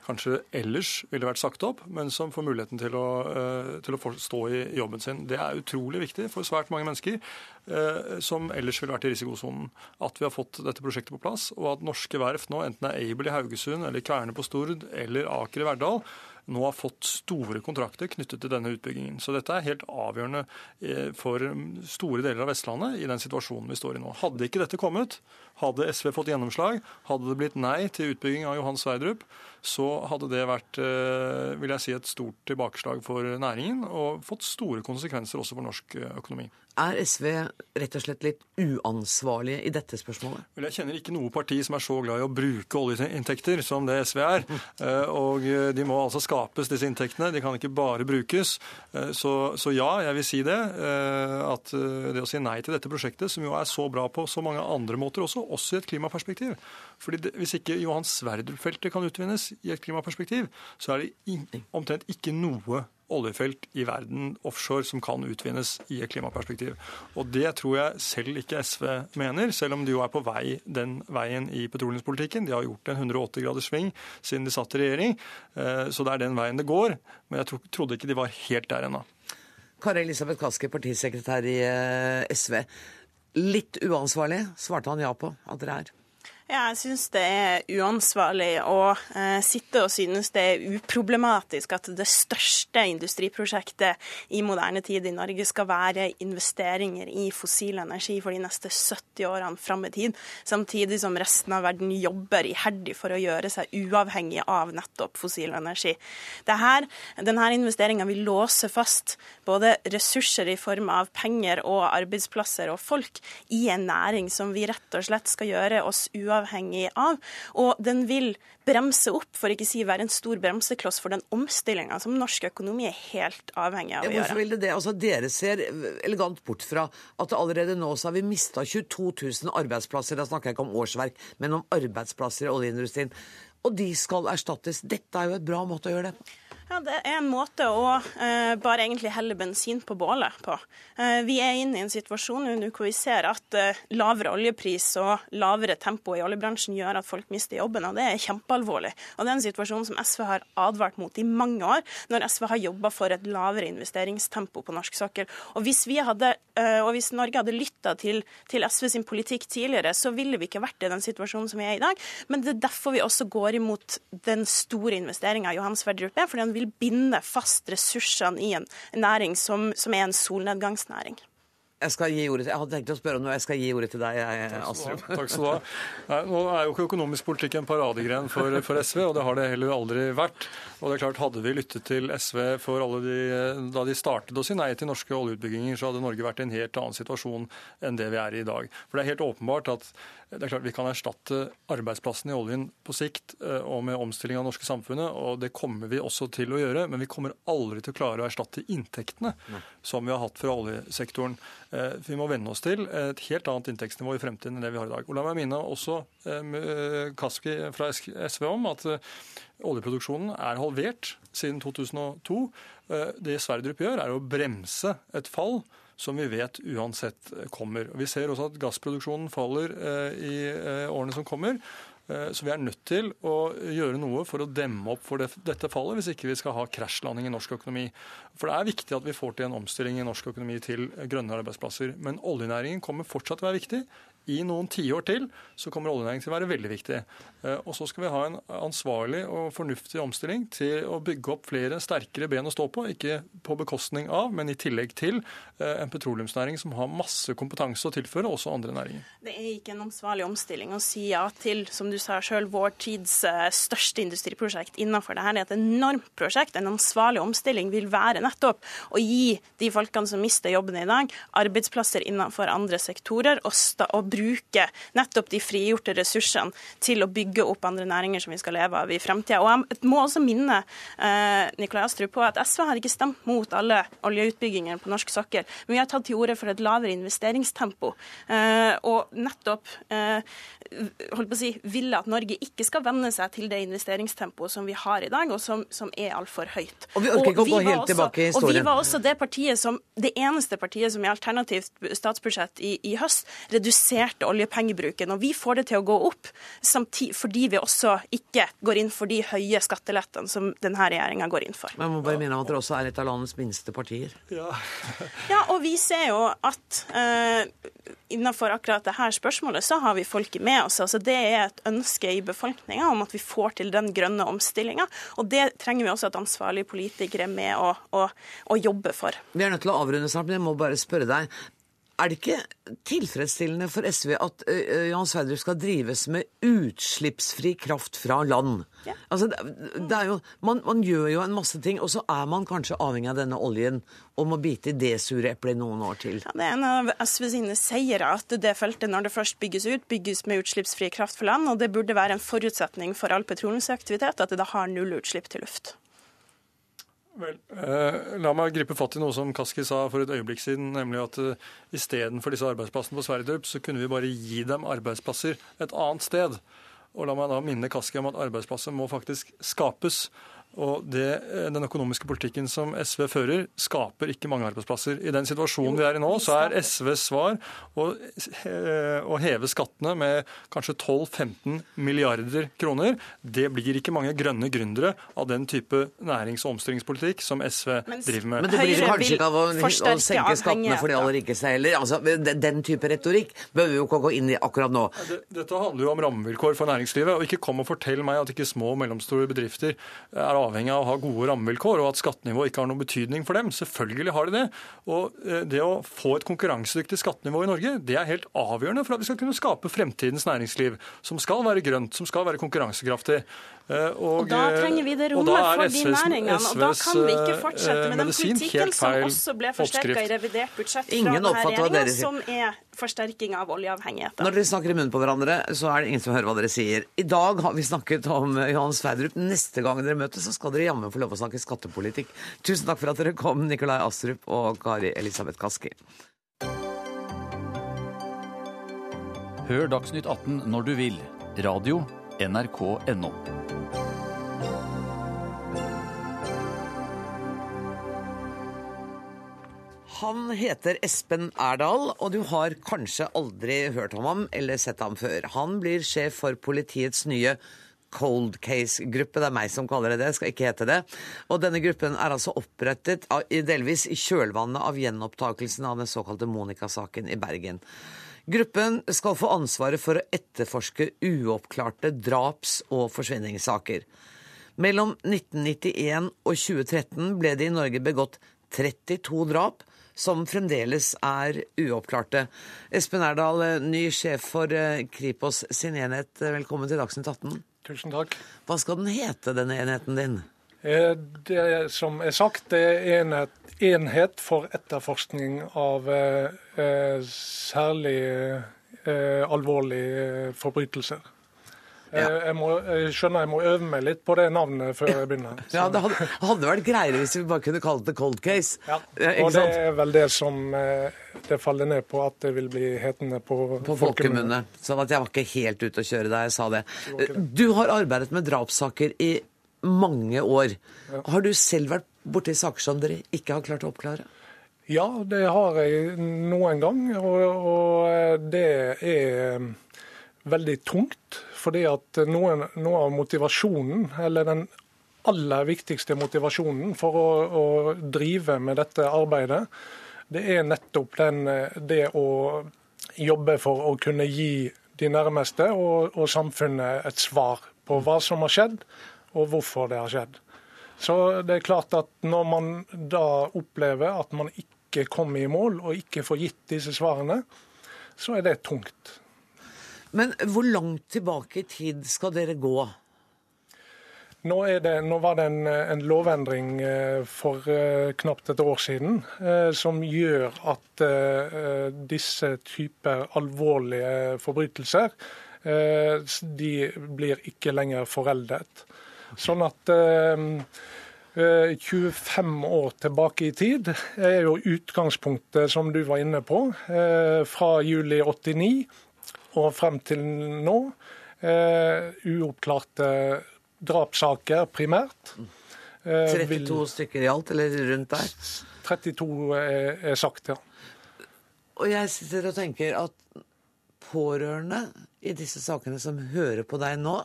kanskje ellers ville vært sagt opp, men som får muligheten til å, eh, til å stå i jobben sin. Det er utrolig viktig for svært mange mennesker eh, som ellers ville vært i risikosonen. At vi har fått dette prosjektet på plass, og at norske verft nå, enten det er Aibel i Haugesund eller Kværne på Stord eller Aker i Verdal, nå har fått store kontrakter knyttet til denne utbyggingen. Så dette er helt avgjørende eh, for store deler av Vestlandet i den situasjonen vi står i nå. Hadde ikke dette kommet, hadde SV fått gjennomslag, hadde det blitt nei til utbygging av Johan Sverdrup, så hadde det vært eh, vil jeg si, et stort tilbakeslag for næringen og fått store konsekvenser også for norsk eh, økonomi. Er SV rett og slett litt uansvarlige i dette spørsmålet? Vel, jeg kjenner ikke noe parti som er så glad i å bruke oljeinntekter som det SV er. Eh, og de må altså skapes, disse inntektene. De kan ikke bare brukes. Så, så ja, jeg vil si det. At det å si nei til dette prosjektet, som jo er så bra på så mange andre måter også, også i et klimaperspektiv. Fordi det, Hvis ikke Johan Sverdrup-feltet kan utvinnes i et klimaperspektiv, så er det omtrent ikke noe oljefelt i verden offshore som kan utvinnes i et klimaperspektiv. Og Det tror jeg selv ikke SV mener, selv om de jo er på vei den veien i petroleumspolitikken. De har gjort en 180 graders sving siden de satt i regjering, eh, så det er den veien det går. Men jeg trodde ikke de var helt der ennå. Kari Elisabeth Kaski, partisekretær i eh, SV. Litt uansvarlig svarte han ja på at dere er. Ja, jeg syns det er uansvarlig å eh, sitte og synes det er uproblematisk at det største industriprosjektet i moderne tid i Norge skal være investeringer i fossil energi for de neste 70 årene fram i tid, samtidig som resten av verden jobber iherdig for å gjøre seg uavhengig av nettopp fossil energi. Dette, denne investeringa vil låse fast både ressurser i form av penger og arbeidsplasser og folk i en næring som vi rett og slett skal gjøre oss uavhengig avhengig av. Og den vil bremse opp, for ikke si være en stor bremsekloss for den omstillinga som norsk økonomi er helt avhengig av å gjøre. Hvorfor vil det det? Altså, dere ser elegant bort fra at allerede nå så har vi mista 22 000 arbeidsplasser. Da snakker jeg ikke om årsverk, men om arbeidsplasser i oljeindustrien. Og de skal erstattes. Dette er jo et bra måte å gjøre det på. Ja, Det er en måte å eh, bare egentlig helle bensin på bålet på. Eh, vi er inne i en situasjon nå hvor vi ser at eh, lavere oljepris og lavere tempo i oljebransjen gjør at folk mister jobben, og det er kjempealvorlig. Og Det er en situasjon som SV har advart mot i mange år, når SV har jobba for et lavere investeringstempo på norsk sokkel. Og hvis, hadde, eh, og hvis Norge hadde lytta til, til SV sin politikk tidligere, så ville vi ikke vært i den situasjonen som vi er i dag. Men det er derfor vi også går imot den store investeringa Johan Sverdrup er. fordi han vil binde fast ressursene i en næring som, som er en solnedgangsnæring. Jeg skal gi ordet til, jeg hadde tenkt å spørre om noe, jeg skal gi ordet til deg, Astrup. Takk skal du ha. Nei, nå er jo ikke økonomisk politikk en paradegren for, for, SV, og det har det heller aldri vært. Og det er klart, Hadde vi lyttet til SV for alle de, da de startet å si nei til norske oljeutbygginger, så hadde Norge vært i en helt annen situasjon enn det vi er i i dag. For det er helt åpenbart at det er klart Vi kan erstatte arbeidsplassene i oljen på sikt eh, og med omstilling av det norske samfunnet, og det kommer vi også til å gjøre. Men vi kommer aldri til å klare å erstatte inntektene som vi har hatt fra oljesektoren. Eh, vi må venne oss til et helt annet inntektsnivå i fremtiden enn det vi har i dag. Og La meg minne også Kaski fra SV om at oljeproduksjonen er halvert siden 2002. Det Sverdrup gjør, er å bremse et fall som vi vet uansett kommer. Vi ser også at gassproduksjonen faller i årene som kommer. Eh, så vi er nødt til å gjøre noe for å demme opp for dette fallet, hvis ikke vi skal ha krasjlanding i norsk økonomi. For det er viktig at vi får til en omstilling i norsk økonomi til grønne arbeidsplasser. Men oljenæringen kommer fortsatt til å være viktig i noen tiår til så kommer oljenæringen til å være veldig viktig. Eh, og så skal vi ha en ansvarlig og fornuftig omstilling til å bygge opp flere sterkere ben å stå på. Ikke på bekostning av, men i tillegg til eh, en petroleumsnæring som har masse kompetanse å tilføre, også andre næringer. Det er ikke en ansvarlig omstilling å si ja til, som du sa sjøl, vår tids eh, største industriprosjekt innenfor dette. Det er et enormt prosjekt. En ansvarlig omstilling vil være nettopp å gi de folkene som mister jobben i dag, arbeidsplasser innenfor andre sektorer, og, bruke nettopp de frigjorte ressursene til å bygge opp andre næringer som vi skal leve av i fremtida. Jeg må også minne eh, Nikolai Astrup på at SV har ikke stemt mot alle oljeutbygginger på norsk sokkel, men vi har tatt til orde for et lavere investeringstempo. Eh, og nettopp eh, holdt på å si, ville at Norge ikke skal venne seg til det investeringstempoet som vi har i dag, og som, som er altfor høyt. Og vi orker ikke å gå helt også, tilbake i historien. Og vi var også det partiet som, det eneste partiet som i alternativt statsbudsjett i, i høst reduserte reduserte oljepengebruken. Og vi får det til å gå opp fordi vi også ikke går inn for de høye skattelettene som denne regjeringa går inn for. Men jeg må bare minne om at dere også er et av landets minste partier. Ja, ja og vi ser jo at uh, innenfor akkurat dette spørsmålet så har vi folket med oss. Altså, det er et ønske i befolkninga om at vi får til den grønne omstillinga. Og det trenger vi også at ansvarlige politikere er med å, å, å jobbe for. Vi er nødt til å avrunde snart, men jeg må bare spørre deg. Er det ikke tilfredsstillende for SV at uh, Johan Sverdrup skal drives med utslippsfri kraft fra land? Ja. Altså, det, er jo, man, man, gjør jo en masse ting, og så er man kanskje avhengig av denne oljen og må bite i det sure eplet noen år til. Ja, det er en av SV sine seire at det feltet, når det først bygges ut, bygges med utslippsfri kraft fra land. Og det burde være en forutsetning for all petroleumsaktivitet at det da har null utslipp til luft. Vel, eh, la meg gripe fatt i noe som Kaski sa for et øyeblikk siden, nemlig at eh, istedenfor disse arbeidsplassene på Sverdrup, så kunne vi bare gi dem arbeidsplasser et annet sted. Og la meg da minne Kaski om at arbeidsplasser må faktisk skapes. Og det, eh, Den økonomiske politikken som SV fører, skaper ikke mange arbeidsplasser. I den situasjonen vi er i nå, så er SVs svar å, å heve skattene med kanskje 12-15 milliarder kroner. Det blir ikke mange grønne gründere av den type nærings- og omstillingspolitikk som SV Mens driver med. Men det blir kanskje ikke av å, å senke skattene for de aller rikeste heller. Altså, den type retorikk bør vi jo ikke gå inn i akkurat nå. Dette handler jo om rammevilkår for næringslivet. og Ikke kom og fortell meg at ikke små og mellomstore bedrifter er avhengig av å ha gode rammevilkår, og at skattenivået ikke har noen betydning for dem. Selvfølgelig har de det. Og eh, det å få et konkurransedyktig skattenivå i Norge, det er helt avgjørende for at vi skal kunne skape fremtidens næringsliv, som skal være grønt, som skal være konkurransekraftig. Eh, og, og, da trenger vi det rommet for de næringene. og da kan vi ikke fortsette med den politikken som også ble forsterka i revidert budsjett fra denne regjeringa, som er forsterking av oljeavhengigheten. Når dere snakker i munnen på hverandre, så er det ingen som hører hva dere sier. I dag har vi snakket om Johan Sverdrup. Neste gang dere møtes, så skal dere jammen få lov å snakke skattepolitikk. Tusen takk for at dere kom, Nikolai Astrup og Kari Elisabeth Kaski. Hør Dagsnytt 18 når du vil. Radio NRK.no. Han heter Espen Erdal, og du har kanskje aldri hørt om ham eller sett ham før. Han blir sjef for politiets nye Cold Case-gruppe. Det er meg som kaller det det, skal ikke hete det. Og denne gruppen er altså opprettet delvis i kjølvannet av gjenopptakelsen av den såkalte Monica-saken i Bergen. Gruppen skal få ansvaret for å etterforske uoppklarte draps- og forsvinningssaker. Mellom 1991 og 2013 ble det i Norge begått 32 drap, som fremdeles er uoppklarte. Espen Erdal, ny sjef for eh, Kripos sin enhet, velkommen til Dagsnytt 18. Tusen takk. Hva skal den hete, denne enheten din? Eh, det som er sagt, det er enhet, enhet for etterforskning av eh, eh særlig eh, alvorlige forbrytelser. Ja. Jeg, må, jeg, skjønner jeg må øve meg litt på det navnet før jeg begynner. Så. Ja, Det hadde, hadde, vært greiere hvis vi bare kunne kalt det cold case. Ja, og det er vel det som eh, det faller ned på at det vil bli hetende på, på folkemunne. Sånn at jeg var ikke helt ute å kjøre da jeg sa det. Du har arbeidet med drapssaker i mange år. Ja. Har du selv vært borti saker som dere ikke har klart å oppklare? Ja, det har jeg noen gang, og, og det er veldig tungt. Fordi at noen, noe av motivasjonen, eller den aller viktigste motivasjonen for å, å drive med dette arbeidet, det er nettopp den, det å jobbe for å kunne gi de nærmeste og, og samfunnet et svar på hva som har skjedd, og hvorfor det har skjedd. Så det er klart at når man da opplever at man ikke kommer i mål og ikke får gitt disse svarene, så er det tungt. Men hvor langt tilbake i tid skal dere gå? Nå, det, nå var det en, en, lovendring eh, for uh, knapt et år siden uh, som gjør at disse typer alvorlige forbrytelser de blir ikke lenger foreldet. Sånn at 25 år tilbake i tid er jo utgangspunktet, som du var inne på, fra juli 89 og frem til nå. eh, uoppklarte drapssaker primært. Eh, 32 vil... stykker i alt, eller rundt der? 32 er, er sagt, ja. Og jeg sitter og tenker at pårørende i disse sakene som hører på deg nå,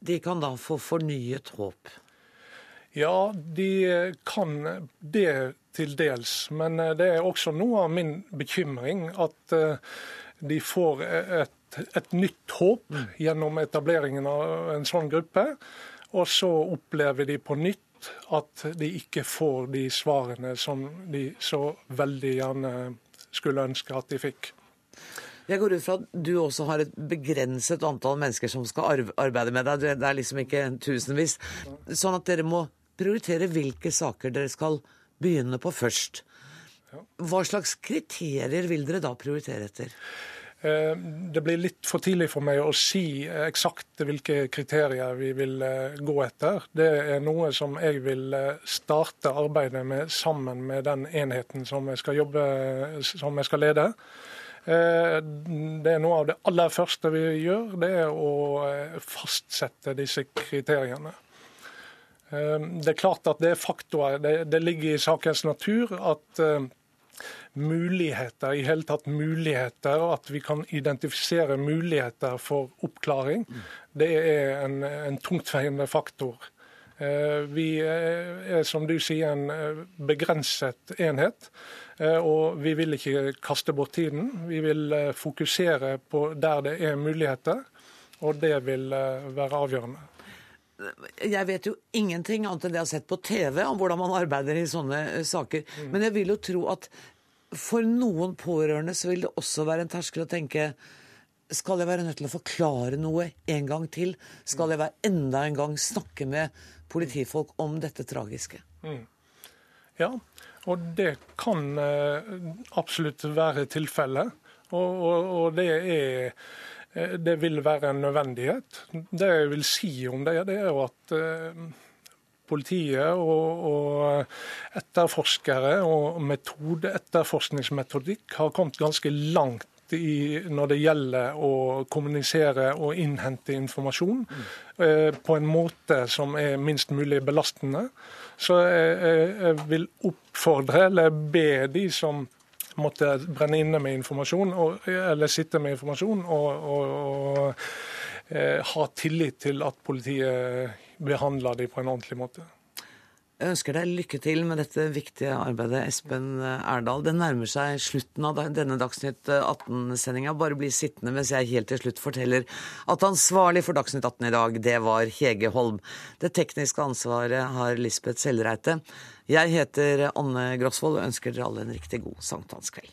de kan da få fornyet håp? Ja, de kan det til dels. Men eh, det er også noe av min bekymring at de får et, et nytt håp mm. gjennom etableringen av en sånn gruppe. Og så opplever de på nytt at de ikke får de svarene som de så veldig gjerne skulle ønske at de fikk. Jeg går ut fra at du også har et begrenset antall mennesker som skal arbeide med deg. Det er liksom ikke tusenvis. Sånn at dere må prioritere hvilke saker dere skal begynne på først. Hva slags kriterier vil dere da prioritere etter? Eh, det blir litt for tidlig for meg å si eksakt hvilke kriterier vi vil eh, gå etter. Det er noe som jeg vil eh, starte arbeidet med sammen med den enheten som jeg skal, jobbe, som jeg skal lede. Det er noe av det aller første vi gjør, det er å fastsette disse kriteriene. Det er klart at det er faktorer. Det, det ligger i sakens natur at muligheter, i hele tatt muligheter, og at vi kan identifisere muligheter for oppklaring, det er en, en tungtveiende faktor. Eh, vi er, som du sier, en eh, begrenset enhet. Eh, og vi vil ikke kaste bort tiden. Vi vil fokusere på der det er muligheter, og det vil være avgjørende. Jeg vet jo ingenting annet enn det jeg har sett på TV om hvordan man arbeider i sånne saker. Mm. Men jeg vil jo tro at for noen pårørende så vil det også være en terskel å tenke skal jeg være nødt til å forklare noe en gang til? Skal jeg være enda en gang snakke med politifolk om dette tragiske? Mm. Ja, og det kan eh, absolutt være tilfellet. Og, og, og, det er eh, Det vil være en nødvendighet. Det jeg vil si om det, det er jo at eh, politiet og, og etterforskere og metode, etterforskningsmetodikk har kommet ganske langt i, når det gjelder å kommunisere og innhente informasjon mm. eh, på en måte som er minst mulig belastende. Så jeg, jeg vil oppfordre, eller be de som måtte brenne inne med informasjon, og, eller sitte med informasjon, og, og, og eh, ha tillit til at politiet behandler de på en ordentlig måte. Jeg ønsker deg lykke til med dette viktige arbeidet, Espen Erdal. Det nærmer seg slutten av denne Dagsnytt 18-sendinga. Bare bli sittende mens jeg helt til slutt forteller at ansvarlig for Dagsnytt 18 i dag, det var Hege Holm. Det tekniske ansvaret har Lisbeth Sellreite. Jeg heter Anne Grosvold og ønsker dere alle en riktig god sankthanskveld.